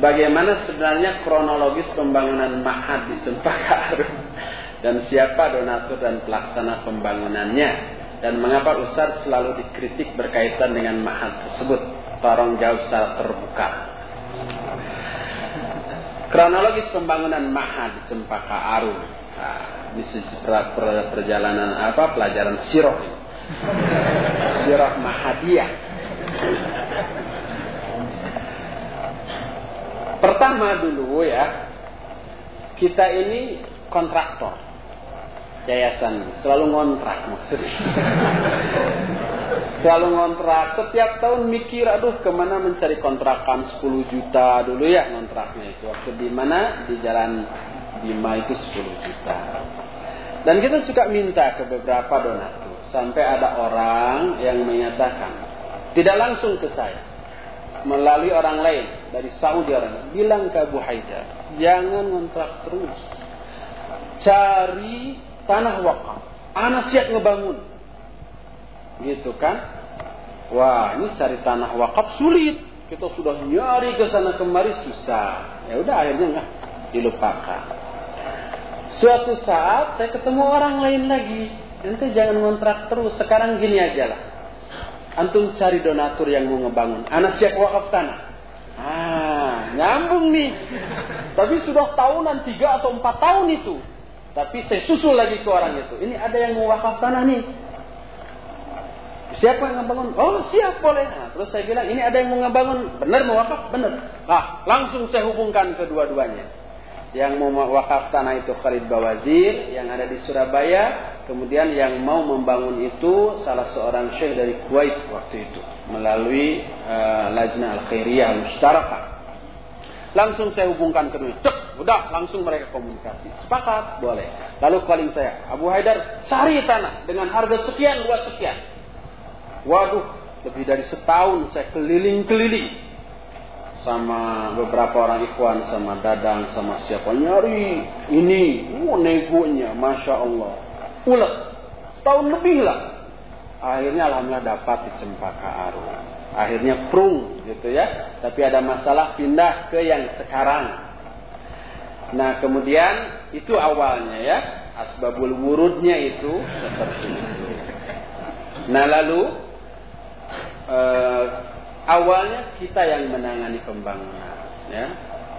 A: Bagaimana sebenarnya kronologis pembangunan Mahat di Sempaka Arum dan siapa donatur dan pelaksana pembangunannya? Dan mengapa Ustaz selalu dikritik berkaitan dengan Mahat tersebut? Tolong jawab secara terbuka. Kronologis pembangunan Mahat di Cempaka Arum nah, ini perjalanan apa? Pelajaran siroh siroh Mahadiyah Pertama dulu ya, kita ini kontraktor. Yayasan selalu ngontrak maksudnya. selalu ngontrak. Setiap tahun mikir, aduh ke mana mencari kontrakan 10 juta dulu ya kontraknya itu. Waktu di mana? Di Jalan Bima itu 10 juta. Dan kita suka minta ke beberapa donatur. Sampai ada orang yang menyatakan, tidak langsung ke saya melalui orang lain dari Saudi Arabia bilang ke Abu Haidar jangan ngontrak terus. Cari tanah wakaf. Anak siap ngebangun. Gitu kan? Wah ini cari tanah wakaf sulit. Kita sudah nyari ke sana kemari susah. Ya udah akhirnya nggak dilupakan. Suatu saat saya ketemu orang lain lagi nanti jangan ngontrak terus sekarang gini aja lah Antum cari donatur yang mau ngebangun. Anak siap wakaf tanah. Ah, nyambung nih. Tapi sudah tahunan tiga atau empat tahun itu. Tapi saya susul lagi ke orang itu. Ini ada yang mau wakaf tanah nih. Siapa yang ngebangun? Oh siap boleh. Nah, terus saya bilang ini ada yang mau ngebangun. Benar mau wakaf? Benar. Nah, langsung saya hubungkan kedua-duanya yang mau wakaf tanah itu Khalid Bawazir yang ada di Surabaya kemudian yang mau membangun itu salah seorang syekh dari Kuwait waktu itu melalui uh, Lajna Al-Khairiyah Mustaraka langsung saya hubungkan kedua Cek, udah langsung mereka komunikasi. Sepakat boleh. Lalu calling saya Abu Haidar cari tanah dengan harga sekian dua sekian. Waduh lebih dari setahun saya keliling-keliling sama beberapa orang ikhwan sama dadang sama siapa. Nyari ini. Oh negonya. Masya Allah. Ulet. Setahun lebih lah. Akhirnya alhamdulillah dapat di Cempaka Aru akhirnya prung gitu ya. Tapi ada masalah pindah ke yang sekarang. Nah kemudian itu awalnya ya. Asbabul wurudnya itu seperti itu. Nah lalu eh, awalnya kita yang menangani pembangunan ya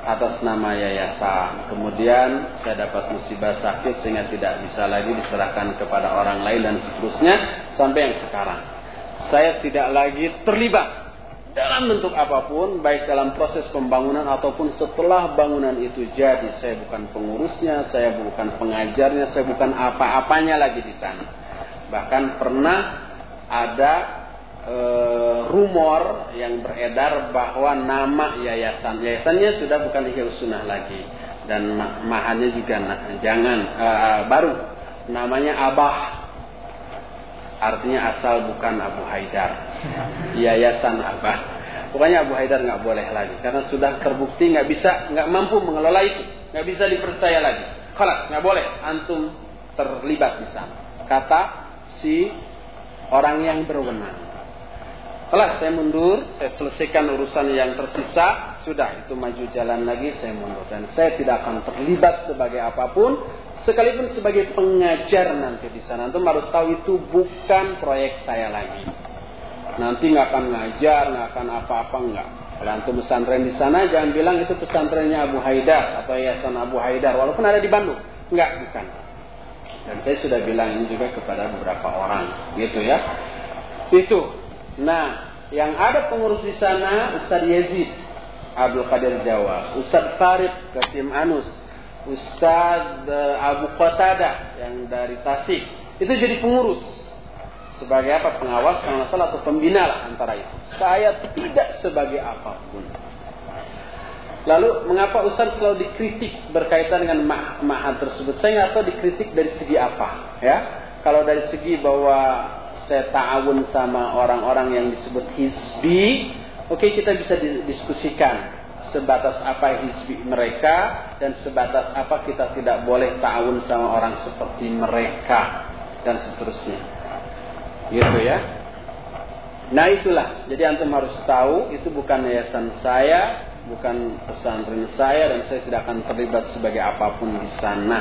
A: atas nama yayasan. Kemudian saya dapat musibah sakit sehingga tidak bisa lagi diserahkan kepada orang lain dan seterusnya sampai yang sekarang. Saya tidak lagi terlibat dalam bentuk apa pun baik dalam proses pembangunan ataupun setelah bangunan itu jadi. Saya bukan pengurusnya, saya bukan pengajarnya, saya bukan apa-apanya lagi di sana. Bahkan pernah ada e, rumor yang beredar bahwa nama yayasan. Yayasannya sudah bukan Ihya Sunnah lagi. Dan mahannya juga jangan uh, baru. Namanya Abah. Artinya asal bukan Abu Haidar. Yayasan Abah. Pokoknya Abu Haidar nggak boleh lagi. Karena sudah terbukti nggak bisa nggak mampu mengelola itu. Nggak bisa dipercaya lagi. Kalau nggak boleh. Antum terlibat di sana. Kata si orang yang berwenang kelas saya mundur, saya selesaikan urusan yang tersisa, sudah itu maju jalan lagi, saya mundur. Dan saya tidak akan terlibat sebagai apa pun, sekalipun sebagai pengajar nanti di sana. Antum harus tahu itu bukan proyek saya lagi. Nanti nggak akan ngajar, nggak akan apa-apa nggak. Kalau antum pesantren di sana, jangan bilang itu pesantrennya Abu Haidar atau Yayasan Abu Haidar, walaupun ada di Bandung. Enggak, bukan. Dan saya sudah bilang ini juga kepada beberapa orang, gitu ya. Itu Nah, yang ada pengurus di sana Ustaz Yazid Abdul Qadir Jawa, Ustaz Farid Kasim Anus, Ustaz eh, Abu Qatada yang dari Tasik. Itu jadi pengurus. Sebagai apa? Pengawas kalau salah atau pembina lah antara itu. Saya tidak sebagai apa pun. Lalu mengapa Ustaz selalu dikritik berkaitan dengan ma'had tersebut? Saya nggak tahu dikritik dari segi apa, ya. Kalau dari segi bahwa saya ta'awun sama orang-orang yang disebut hizbi, oke kita bisa diskusikan sebatas apa hizbi mereka dan sebatas apa kita tidak boleh ta'awun sama orang seperti mereka dan seterusnya. Gitu ya. Nah itulah, jadi antum harus tahu itu bukan yayasan saya, bukan pesantren saya dan saya tidak akan terlibat sebagai apa pun di sana.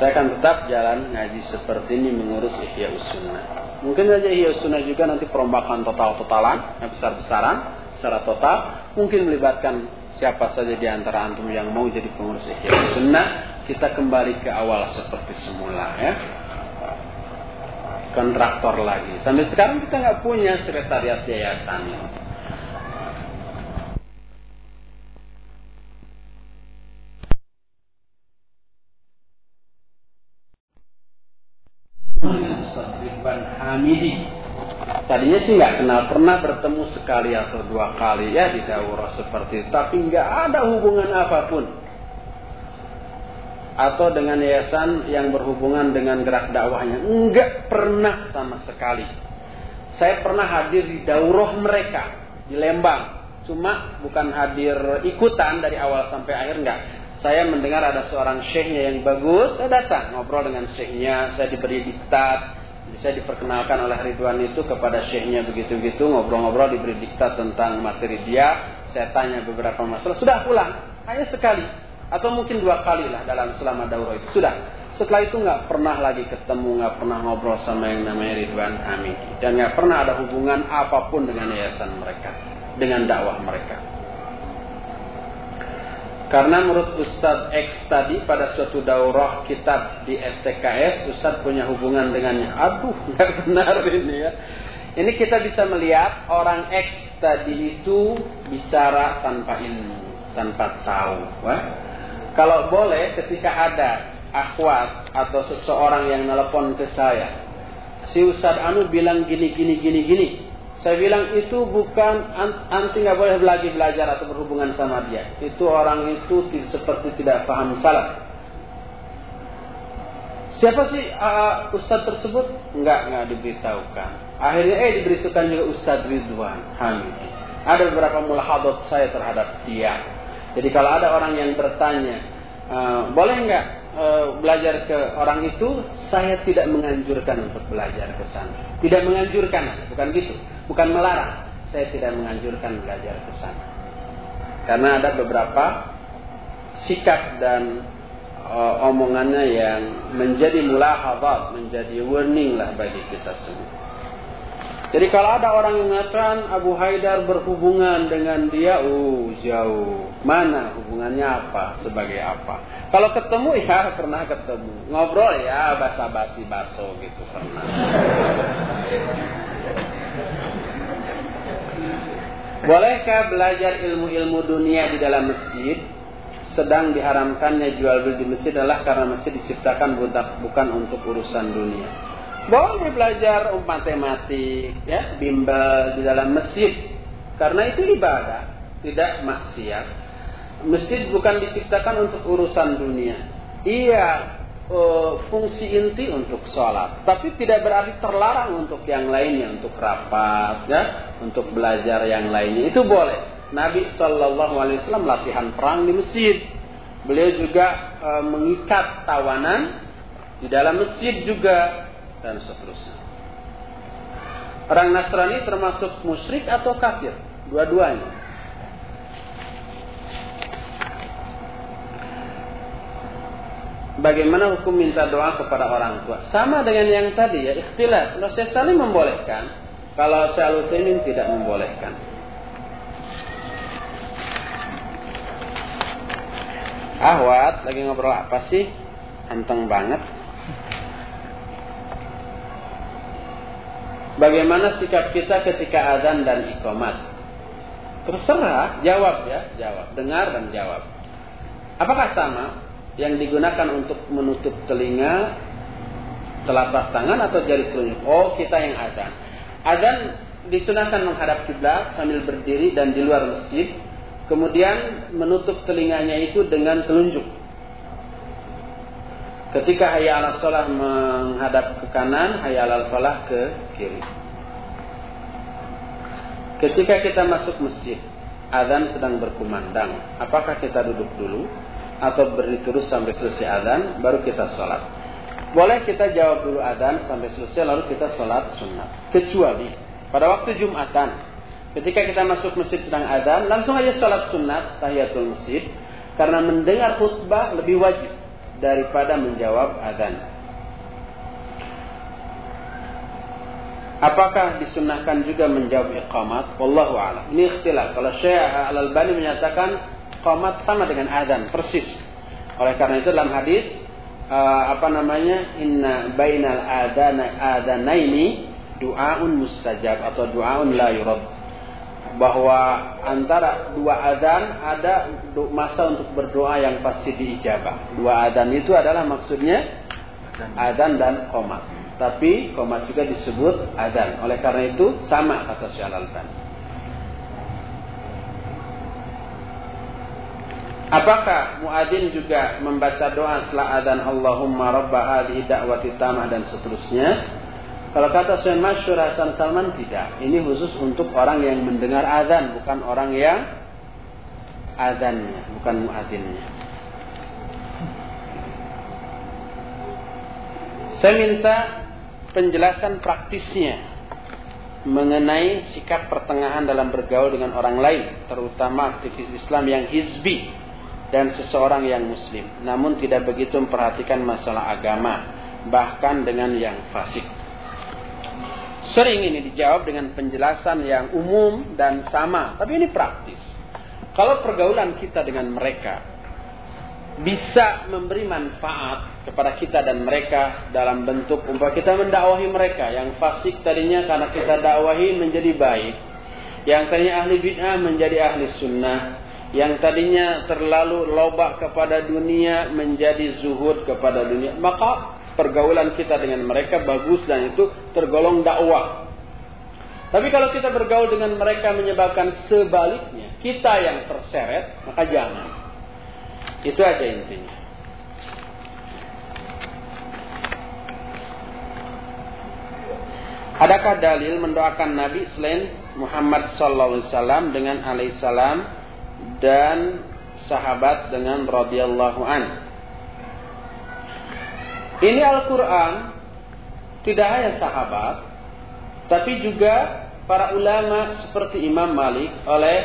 A: Saya akan tetap jalan ngaji seperti ini mengurus ihya sunnah. Mungkin saja Ihya Sunnah juga nanti perombakan total-totalan, yang besar-besaran, secara total. Mungkin melibatkan siapa saja di antara antum yang mau jadi pengurus Ihya Sunnah. Kita kembali ke awal seperti semula ya. Kontraktor lagi. Sampai sekarang kita nggak punya sekretariat yayasan. Ustaz Hamidi. Tadinya sih nggak kenal, pernah bertemu sekali atau dua kali ya di daurah seperti itu, tapi nggak ada hubungan apa pun. Atau dengan yayasan yang berhubungan dengan gerak dakwahnya, nggak pernah sama sekali. Saya pernah hadir di daurah mereka di Lembang, cuma bukan hadir ikutan dari awal sampai akhir nggak saya mendengar ada seorang syekhnya yang bagus, saya datang ngobrol dengan syekhnya, saya diberi diktat, saya diperkenalkan oleh Ridwan itu kepada syekhnya begitu-begitu, ngobrol-ngobrol diberi diktat tentang materi dia, saya tanya beberapa masalah, sudah pulang, hanya sekali, atau mungkin dua kali lah dalam selama daurah itu, sudah. Setelah itu nggak pernah lagi ketemu, nggak pernah ngobrol sama yang namanya Ridwan Hamid, dan nggak pernah ada hubungan apa pun dengan yayasan mereka, dengan dakwah mereka. Karena menurut Ustadz X tadi pada suatu daurah kitab di STKS, Ustadz punya hubungan dengannya. Aduh, nggak benar ini ya. Ini kita bisa melihat orang X tadi itu bicara tanpa ilmu, tanpa tahu. Wah. Kalau boleh ketika ada akhwat atau seseorang yang nelpon ke saya, si Ustadz Anu bilang gini gini gini gini, saya bilang itu bukan anti nggak boleh lagi belajar atau berhubungan sama dia. Itu orang itu seperti tidak paham salah. Siapa sih uh, ustadz tersebut? Enggak, enggak diberitahukan. Akhirnya eh diberitahukan juga Ustadz Ridwan Hamid. Ada beberapa mulahadot saya terhadap dia. Jadi kalau ada orang yang bertanya, uh, boleh enggak uh, belajar ke orang itu? Saya tidak menganjurkan untuk belajar ke sana. Tidak menganjurkan, bukan gitu bukan melarang. Saya tidak menganjurkan belajar ke sana. Karena ada beberapa sikap dan uh, omongannya yang menjadi mulahabat, menjadi warning lah bagi kita semua. Jadi kalau ada orang yang mengatakan Abu Haidar berhubungan dengan dia, uh jauh. Mana hubungannya apa? Sebagai apa? Kalau ketemu ya pernah ketemu. Ngobrol ya basa-basi baso gitu pernah. Bolehkah belajar ilmu-ilmu dunia di dalam masjid? Sedang diharamkannya jual beli di masjid adalah karena masjid diciptakan bukan untuk urusan dunia. Boleh belajar matematik, ya, bimbel di dalam masjid. Karena itu ibadah, tidak maksiat. Masjid bukan diciptakan untuk urusan dunia. Iya, uh, fungsi inti untuk sholat, tapi tidak berarti terlarang untuk yang lainnya, untuk rapat, ya, untuk belajar yang lainnya. Itu boleh. Nabi Shallallahu Alaihi Wasallam latihan perang di masjid. Beliau juga uh, mengikat tawanan di dalam masjid juga dan seterusnya. Orang Nasrani termasuk musyrik atau kafir? Dua-duanya. Bagaimana hukum minta doa kepada orang tua? Sama dengan yang tadi ya, ikhtilaf. Kalau saya saling membolehkan, kalau saya Utsaimin tidak membolehkan. Ahwat lagi ngobrol apa sih? Anteng banget. Bagaimana sikap kita ketika azan dan ikomat? Terserah, jawab ya, jawab. Dengar dan jawab. Apakah sama yang digunakan untuk menutup telinga, telapak tangan atau jari telunjuk? Oh, kita yang azan. Azan disunahkan menghadap kiblat sambil berdiri dan di luar masjid. Kemudian menutup telinganya itu dengan telunjuk. Ketika hayya ala sholah menghadap ke kanan, hayya ala falah ke kiri. Ketika kita masuk masjid, azan sedang berkumandang. Apakah kita duduk dulu atau berdiri terus sampai selesai azan, baru kita sholat? Boleh kita jawab dulu azan sampai selesai, lalu kita sholat sunnah. Kecuali pada waktu Jumatan, ketika kita masuk masjid sedang azan, langsung aja sholat sunnat tahiyatul masjid, karena mendengar khutbah lebih wajib daripada menjawab adzan. Apakah disunahkan juga menjawab iqamat? Wallahu a'lam. Ini ikhtilaf. Kalau Syekh Al-Albani menyatakan iqamat sama dengan adzan, persis. Oleh karena itu dalam hadis uh, apa namanya? Inna bainal adana adanaini du'aun mustajab atau du'aun la yurad bahwa antara dua adzan ada masa untuk berdoa yang pasti diijabah. Dua adzan itu adalah maksudnya adzan dan qomat. Tapi qomat juga disebut adzan. Oleh karena itu sama kata Syekh Al-Albani. Apakah muadzin juga membaca doa setelah adzan Allahumma rabb hadhihi da'wati tamah dan seterusnya? Kalau kata Syekh Masyur Hasan Salman tidak. Ini khusus untuk orang yang mendengar azan, bukan orang yang azannya, bukan muadzinnya. Saya minta penjelasan praktisnya mengenai sikap pertengahan dalam bergaul dengan orang lain, terutama aktivis Islam yang hizbi dan seseorang yang muslim, namun tidak begitu memperhatikan masalah agama, bahkan dengan yang fasik. Sering ini dijawab dengan penjelasan yang umum dan sama, tapi ini praktis. Kalau pergaulan kita dengan mereka bisa memberi manfaat kepada kita dan mereka dalam bentuk umpah kita mendakwahi mereka yang fasik tadinya karena kita dakwahi menjadi baik, yang tadinya ahli bid'ah menjadi ahli sunnah, yang tadinya terlalu lobak kepada dunia menjadi zuhud kepada dunia, maka pergaulan kita dengan mereka bagus dan itu tergolong dakwah. Tapi kalau kita bergaul dengan mereka menyebabkan sebaliknya, kita yang terseret, maka jangan. Itu aja intinya. Adakah dalil mendoakan Nabi selain Muhammad sallallahu alaihi wasallam dengan alaihissalam dan sahabat dengan radhiyallahu an? Ini Al-Quran tidak hanya sahabat, tapi juga para ulama seperti Imam Malik oleh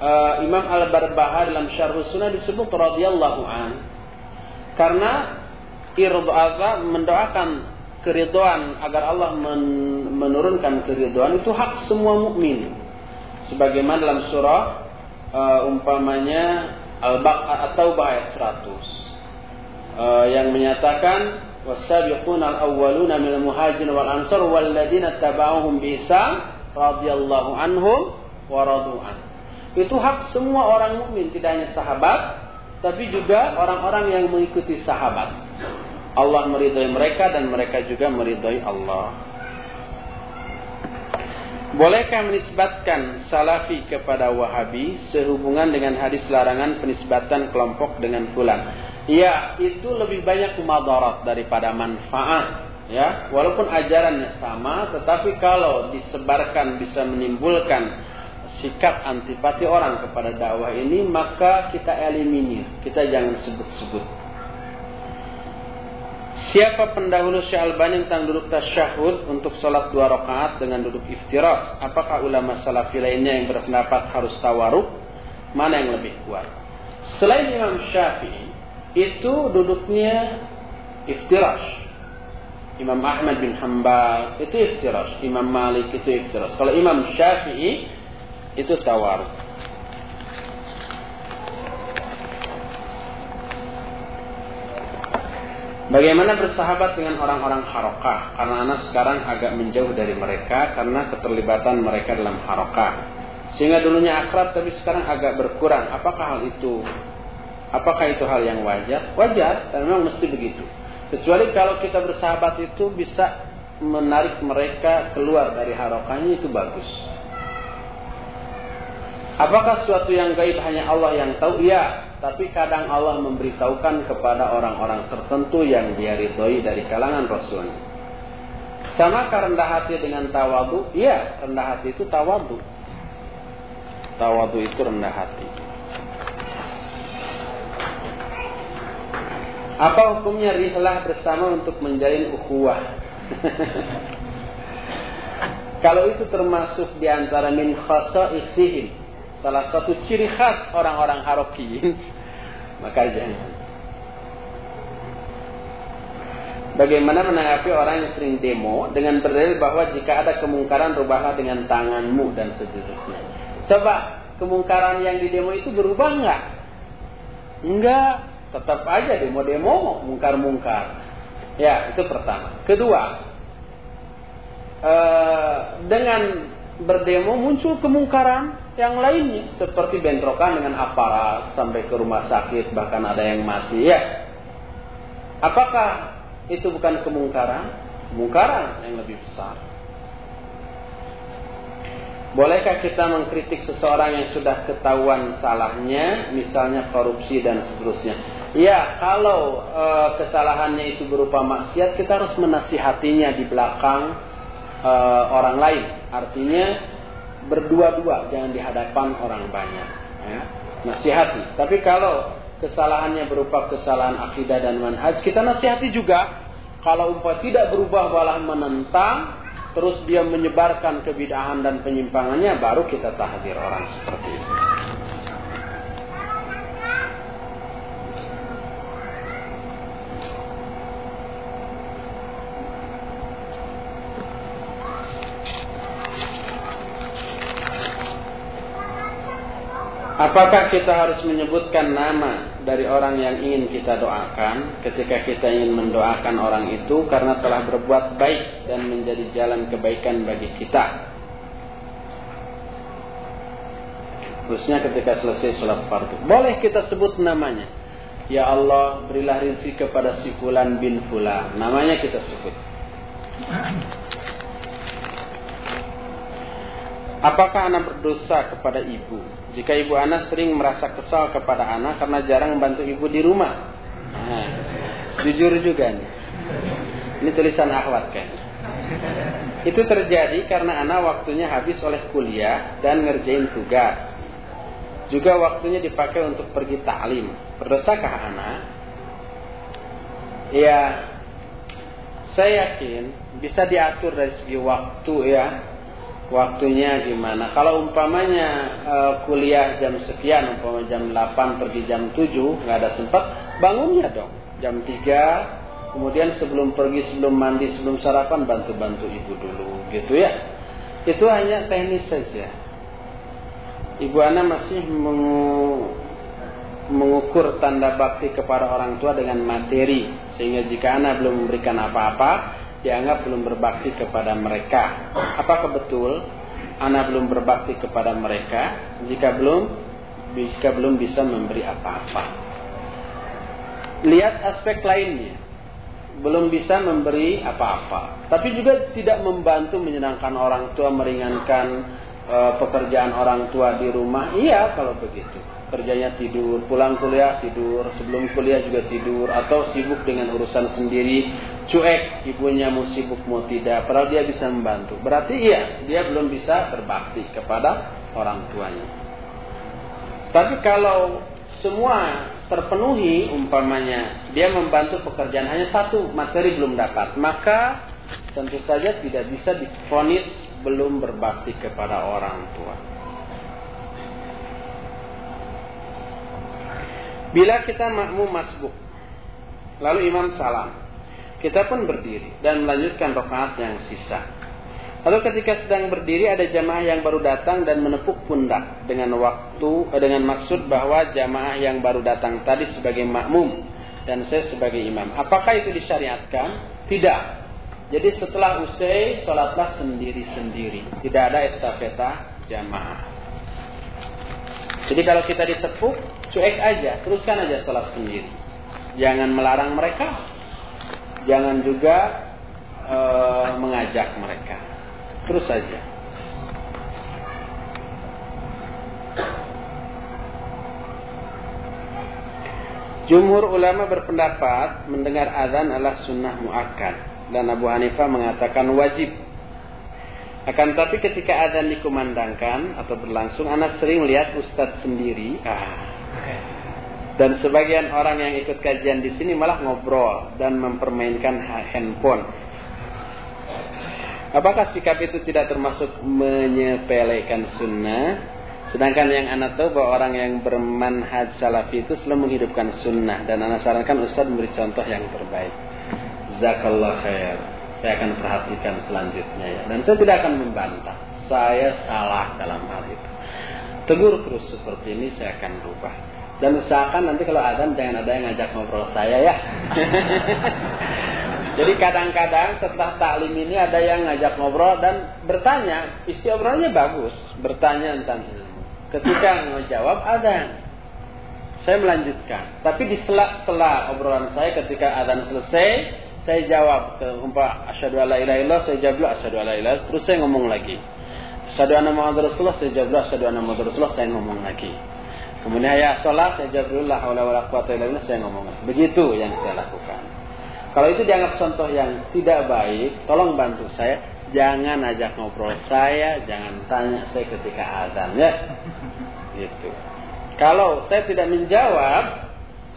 A: uh, Imam Al-Barbahar dalam Syarh Sunnah disebut radhiyallahu an. Karena irda'ah mendoakan keridhaan agar Allah men menurunkan keridhaan itu hak semua mukmin. Sebagaimana dalam surah uh, umpamanya Al-Baqarah atau ayat 100 uh, yang menyatakan wasabiqun al-awwaluna minal muhajirin wal ansar walladzina tabauhum bi ihsan radhiyallahu anhum wa. Itu hak semua orang mukmin, tidak hanya sahabat, tapi juga orang-orang yang mengikuti sahabat. Allah meridhoi mereka dan mereka juga meridhoi Allah. Bolehkah menisbatkan salafi kepada wahabi sehubungan dengan hadis larangan penisbatan kelompok dengan fulan? Ya, itu lebih banyak madarat daripada manfaat. Ya, walaupun ajarannya sama, tetapi kalau disebarkan bisa menimbulkan sikap antipati orang kepada dakwah ini, maka kita eliminir, kita jangan sebut-sebut. Siapa pendahulu Syekh Albani tentang duduk tasyahud untuk sholat dua rakaat dengan duduk iftiras? Apakah ulama salafi lainnya yang berpendapat harus tawaruk? Mana yang lebih kuat? Selain Imam Syafi'i, itu duduknya iftiras. Imam Ahmad bin Hambal itu iftiras. Imam Malik itu iftiras. Kalau Imam Syafi'i itu tawaruk. Bagaimana bersahabat dengan orang-orang harokah? Karena anak sekarang agak menjauh dari mereka karena keterlibatan mereka dalam harokah. Sehingga dulunya akrab tapi sekarang agak berkurang. Apakah hal itu? Apakah itu hal yang wajar? Wajar, dan memang mesti begitu. Kecuali kalau kita bersahabat itu bisa menarik mereka keluar dari harokahnya itu bagus. Apakah sesuatu yang gaib hanya Allah yang tahu? Iya, tapi kadang Allah memberitahukan kepada orang-orang tertentu yang dia ridhoi dari kalangan Rasul. Sama rendah hati dengan tawadu? Iya, rendah hati itu tawadu. Tawadu itu rendah hati. Apa hukumnya rihlah bersama untuk menjalin ukhuwah? Kalau itu termasuk di antara min khasa'isihim, salah satu ciri khas orang-orang harokiyin, maka jangan. Bagaimana menanggapi orang yang sering demo dengan berdalil bahwa jika ada kemungkaran rubahlah dengan tanganmu dan seterusnya. Coba kemungkaran yang di demo itu berubah enggak? Enggak, tetap aja demo-demo mungkar-mungkar. Ya, itu pertama. Kedua, eh, dengan berdemo muncul kemungkaran, yang lainnya seperti bentrokan dengan aparat sampai ke rumah sakit bahkan ada yang mati ya apakah itu bukan kemungkaran kemungkaran yang lebih besar Bolehkah kita mengkritik seseorang yang sudah ketahuan salahnya, misalnya korupsi dan seterusnya? Ya, kalau e, kesalahannya itu berupa maksiat, kita harus menasihatinya di belakang e, orang lain. Artinya, berdua-dua, jangan di hadapan orang banyak. Ya. Nasihati. Tapi kalau kesalahannya berupa kesalahan akidah dan manhaj, kita nasihati juga. Kalau umpah tidak berubah malah menentang, terus dia menyebarkan kebidahan dan penyimpangannya, baru kita tahdir orang seperti itu. Apakah kita harus menyebutkan nama dari orang yang ingin kita doakan ketika kita ingin mendoakan orang itu karena telah berbuat baik dan menjadi jalan kebaikan bagi kita? Khususnya ketika selesai sholat fardu. Boleh kita sebut namanya. Ya Allah, berilah rezeki kepada si Fulan bin Fulan. Namanya kita sebut. Apakah anak berdosa kepada ibu jika ibu anak sering merasa kesal kepada anak karena jarang membantu ibu di rumah. Nah, jujur juga nih. Ini tulisan akhwat kan. Itu terjadi karena anak waktunya habis oleh kuliah dan ngerjain tugas. Juga waktunya dipakai untuk pergi taklim. Berdosakah anak? Ya, saya yakin bisa diatur dari segi waktu ya waktunya gimana. Kalau umpamanya uh, kuliah jam sekian, umpamanya jam 8 pergi jam 7, nggak ada sempat, bangunnya dong. Jam 3, kemudian sebelum pergi, sebelum mandi, sebelum sarapan, bantu-bantu ibu dulu, gitu ya. Itu hanya teknis saja. Ibu Ana masih mengu mengukur tanda bakti kepada orang tua dengan materi sehingga jika Ana belum memberikan apa-apa dianggap belum berbakti kepada mereka. Apakah betul anak belum berbakti kepada mereka jika belum jika belum bisa memberi apa-apa? Lihat aspek lainnya. belum bisa memberi apa-apa. Tapi juga tidak membantu menyenangkan orang tua, meringankan e, pekerjaan orang tua di rumah. Iya kalau begitu. Kerjanya tidur, pulang kuliah tidur, sebelum kuliah juga tidur, atau sibuk dengan urusan sendiri, cuek ibunya mau sibuk mau tidak, padahal dia bisa membantu. Berarti iya, dia belum bisa berbakti kepada orang tuanya. Tapi kalau semua terpenuhi umpamanya dia membantu pekerjaan hanya satu materi belum dapat maka tentu saja tidak bisa difonis belum berbakti kepada orang tua bila kita makmum masbuk lalu imam salam kita pun berdiri dan melanjutkan rakaat yang sisa Lalu ketika sedang berdiri ada jamaah yang baru datang dan menepuk pundak dengan waktu eh, dengan maksud bahwa jamaah yang baru datang tadi sebagai makmum dan saya sebagai imam. Apakah itu disyariatkan? Tidak. Jadi setelah usai sholatlah sendiri-sendiri. Tidak ada estafeta jamaah. Jadi kalau kita ditepuk, cuek aja, teruskan aja sholat sendiri. Jangan melarang mereka, jangan juga e, mengajak mereka. Terus saja. Jumhur ulama berpendapat mendengar azan adalah sunnah muakkad dan Abu Hanifah mengatakan wajib. Akan tapi ketika azan dikumandangkan atau berlangsung, anak sering lihat ustadz sendiri. Ah. Dan sebagian orang yang ikut kajian di sini malah ngobrol dan mempermainkan handphone Apakah sikap itu tidak termasuk menyepelekan sunnah? Sedangkan yang anak tahu bahwa orang yang bermanhaj salafi itu selalu menghidupkan sunnah. Dan anak sarankan Ustaz memberi contoh yang terbaik. Zakallah khair. Saya akan perhatikan selanjutnya ya. Dan saya tidak akan membantah. Saya salah dalam hal itu. Tegur terus seperti ini saya akan rubah. Dan usahakan nanti kalau azan jangan ada yang ngajak ngobrol saya ya. Jadi kadang-kadang setelah taklim ini ada yang ngajak ngobrol dan bertanya, isi obrolannya bagus, bertanya tentang ilmu. Ketika ngejawab ada saya melanjutkan. Tapi di sela-sela obrolan saya ketika adzan selesai, saya jawab ke umpah asyhadu alla ilaha illallah, saya jawab asyhadu alla ilaha terus saya ngomong lagi. Asyhadu anna Muhammad Rasulullah, saya jawab asyhadu anna Muhammad Rasulullah, saya ngomong lagi. Kemudian ya sholat, saya jawab dulu la haula wala billah, saya ngomong lagi. Begitu yang saya lakukan. Kalau itu dianggap contoh yang tidak baik, tolong bantu saya. Jangan ajak ngobrol saya, jangan tanya saya ketika azan ya. Gitu. Kalau saya tidak menjawab,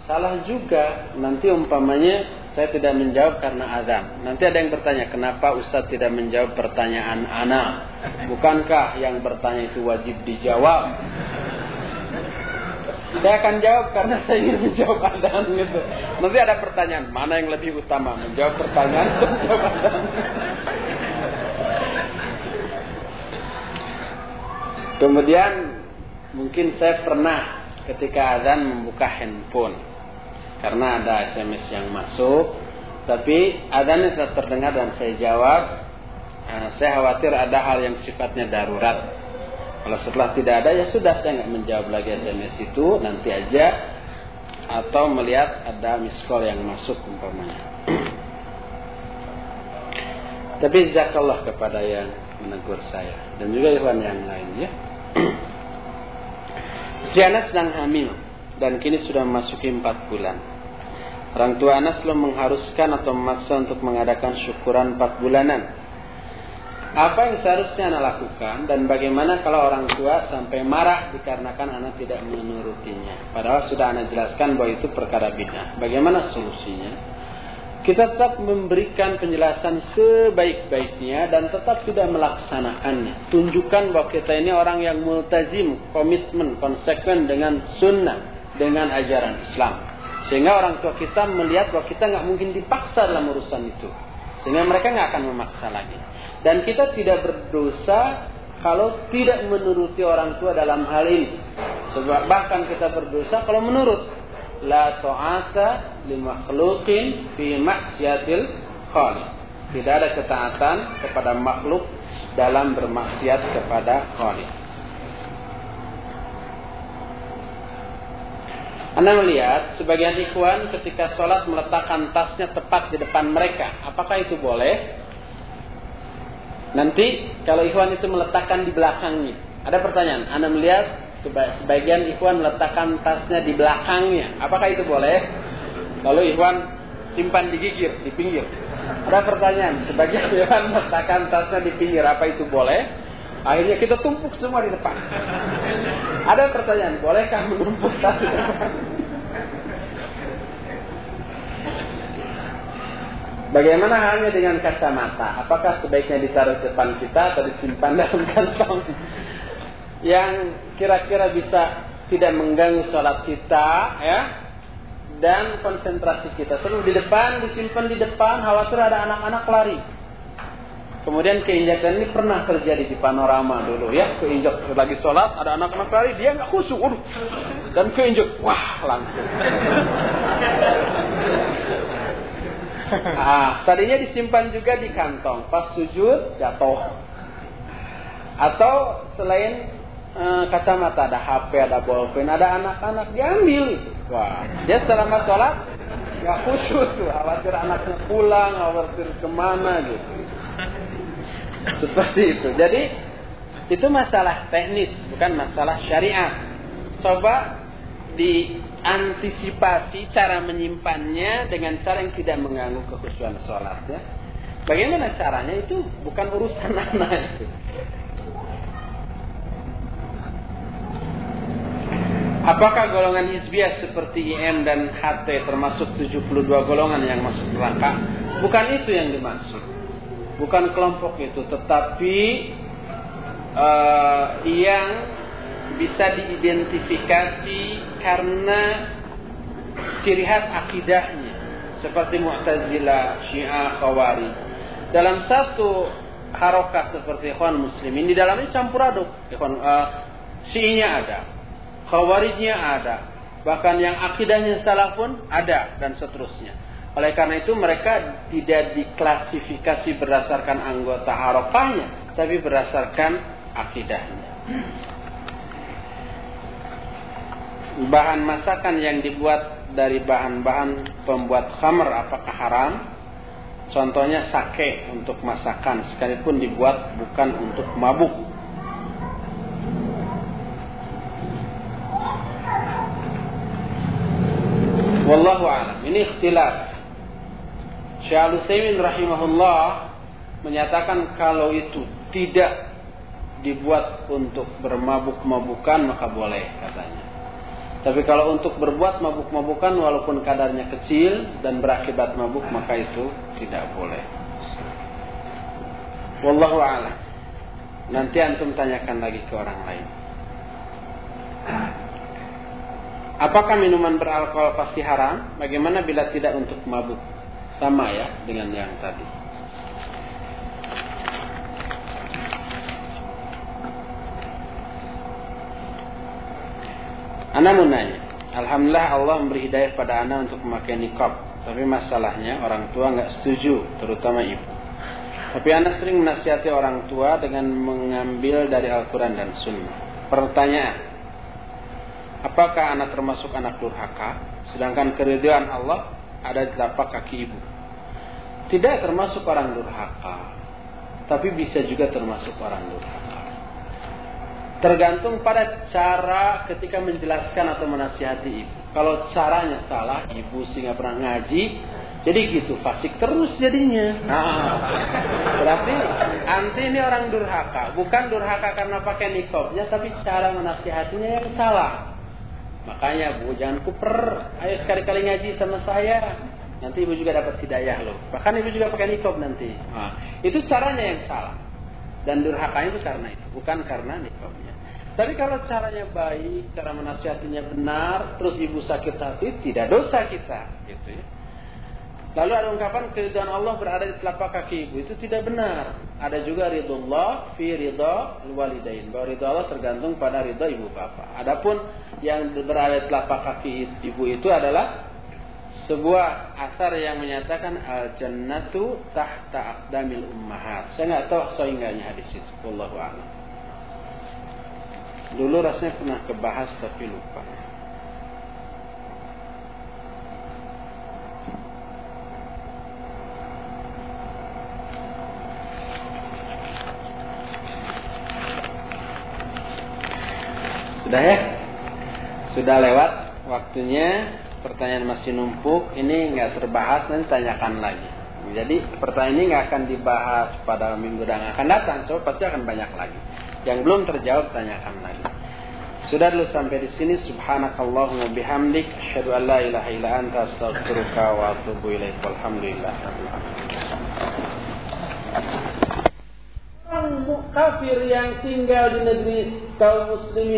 A: salah juga. Nanti umpamanya saya tidak menjawab karena azan. Nanti ada yang bertanya, kenapa Ustaz tidak menjawab pertanyaan anak? Bukankah yang bertanya itu wajib dijawab? Saya akan jawab karena saya ingin menjawab adzan gitu. Nanti ada pertanyaan, mana yang lebih utama? Menjawab pertanyaan atau menjawab adzan? Kemudian mungkin saya pernah ketika azan membuka handphone karena ada SMS yang masuk, tapi azannya tetap terdengar dan saya jawab. Nah, saya khawatir ada hal yang sifatnya darurat kalau setelah tidak ada ya sudah saya nggak menjawab lagi SMS itu nanti aja atau melihat ada miss call yang masuk umpamanya. Tapi zakallah kepada yang menegur saya dan juga ikhwan yang lain ya. Istri Anas sedang hamil dan kini sudah memasuki empat bulan. Orang tua Anas belum mengharuskan atau memaksa untuk mengadakan syukuran empat bulanan apa yang seharusnya anak lakukan dan bagaimana kalau orang tua sampai marah dikarenakan anak tidak menurutinya. Padahal sudah anak jelaskan bahwa itu perkara bid'ah. Bagaimana solusinya? Kita tetap memberikan penjelasan sebaik-baiknya dan tetap tidak melaksanakannya. Tunjukkan bahwa kita ini orang yang multazim, komitmen, konsekuen dengan sunnah, dengan ajaran Islam. Sehingga orang tua kita melihat bahwa kita nggak mungkin dipaksa dalam urusan itu. Sehingga mereka nggak akan memaksa lagi. Dan kita tidak berdosa kalau tidak menuruti orang tua dalam hal ini. Sebab bahkan kita berdosa kalau menurut. La ta'ata li makhluqin fi maksiatil khaliq. Tidak ada ketaatan kepada makhluk dalam bermaksiat kepada khaliq. Anda melihat sebagian ikhwan ketika sholat meletakkan tasnya tepat di depan mereka. Apakah itu boleh? Nanti kalau ikhwan itu meletakkan di belakangnya. Ada pertanyaan. Anda melihat sebagian ikhwan meletakkan tasnya di belakangnya. Apakah itu boleh? Kalau ikhwan simpan di gigir, di pinggir. Ada pertanyaan. Sebagian ikhwan meletakkan tasnya di pinggir. Apa itu boleh? Akhirnya kita tumpuk semua di depan. Ada pertanyaan, bolehkah menumpuk tas? Bagaimana halnya dengan kacamata? Apakah sebaiknya ditaruh di depan kita atau disimpan dalam kantong? Yang kira-kira bisa tidak mengganggu sholat kita, ya, dan konsentrasi kita. Seluruh di depan, disimpan di depan, khawatir ada anak-anak lari. Kemudian keinjakan ini pernah terjadi di panorama dulu ya. Keinjak lagi sholat, ada anak-anak lari, dia nggak khusyuk. Udah. Dan keinjak, wah langsung. ah, tadinya disimpan juga di kantong. Pas sujud, jatuh. Atau selain e, kacamata, ada HP, ada bolpen, ada anak-anak, diambil. Wah, dia selama sholat, nggak khusyuk. Khawatir anaknya pulang, khawatir ke mana gitu. Seperti itu. Jadi itu masalah teknis, bukan masalah syariat. Coba diantisipasi cara menyimpannya dengan cara yang tidak mengganggu kekhusyuan sholat ya. Bagaimana caranya itu bukan urusan anak itu. Apakah golongan hizbiyah seperti IM dan HT termasuk 72 golongan yang masuk neraka? Bukan itu yang dimaksud bukan kelompok itu, tetapi uh, yang bisa diidentifikasi karena ciri khas akidahnya seperti Mu'tazilah, Syiah, Khawarij. Dalam satu harokah seperti ikhwan muslimin di dalamnya campur aduk. Ikhwan uh, Syiahnya ada, Khawarijnya ada, bahkan yang akidahnya salah pun ada dan seterusnya. Oleh karena itu mereka tidak diklasifikasi berdasarkan anggota harokahnya, tapi berdasarkan akidahnya. Bahan masakan yang dibuat dari bahan-bahan pembuat khamr apakah haram? Contohnya sake untuk masakan sekalipun dibuat bukan untuk mabuk. Wallahu a'lam. Ini ikhtilaf Syekh Al-Utsaimin rahimahullah menyatakan kalau itu tidak dibuat untuk bermabuk-mabukan maka boleh katanya. Tapi kalau untuk berbuat mabuk-mabukan walaupun kadarnya kecil dan berakibat mabuk maka itu tidak boleh. Wallahu a'lam. Nanti antum tanyakan lagi ke orang lain. Apakah minuman beralkohol pasti haram? Bagaimana bila tidak untuk mabuk? Sama ya dengan yang tadi. Ana mau nanya. Alhamdulillah Allah memberi hidayah pada Ana untuk memakai nikab. Tapi masalahnya orang tua nggak setuju, terutama ibu. Tapi Ana sering menasihati orang tua dengan mengambil dari Al-Quran dan Sunnah. Pertanyaan, apakah anak termasuk anak durhaka? Sedangkan keriduan Allah ada telapak kaki ibu. Tidak termasuk orang durhaka, tapi bisa juga termasuk orang durhaka. Tergantung pada cara ketika menjelaskan atau menasihati ibu. Kalau caranya salah, ibu sehingga pernah ngaji, jadi gitu, fasik terus jadinya. Nah, berarti anti ini orang durhaka. Bukan durhaka karena pakai nikobnya, tapi cara menasihatinya yang salah. Makanya bu, jangan kuper. Ayo sekali-kali ngaji sama saya. Nanti ibu juga dapat hidayah loh. Bahkan ibu juga pakai nikob nanti. Nah, itu caranya yang salah. Dan durhakanya itu karena itu, bukan karena nikobnya. Tapi kalau caranya baik, cara menasihatinya benar, terus ibu sakit hati, tidak dosa kita, gitu ya. Lalu ada ungkapan keridhaan Allah berada di telapak kaki ibu. Itu tidak benar. Ada juga ridullah fi ridha walidain. Bahwa ridha Allah tergantung pada ridha ibu bapak. Adapun yang berada di telapak kaki ibu itu adalah sebuah asar yang menyatakan al jannatu tahta aqdamil ummahat. Saya nggak tahu sehingga hadis itu. Wallahu a'lam. Dulu rasanya pernah kebahas tapi lupa. Sudah ya? Sudah lewat waktunya. Pertanyaan masih numpuk. Ini nggak terbahas nanti tanyakan lagi. Jadi pertanyaan ini nggak akan dibahas pada minggu yang akan datang. So pasti akan banyak lagi. Yang belum terjawab tanyakan lagi. Sudah dulu sampai di sini subhanakallahumma bihamdik asyhadu an la ilaha illa anta astaghfiruka wa atubu ilaik walhamdulillah
C: kafir yang tinggal di negeri kaum muslimin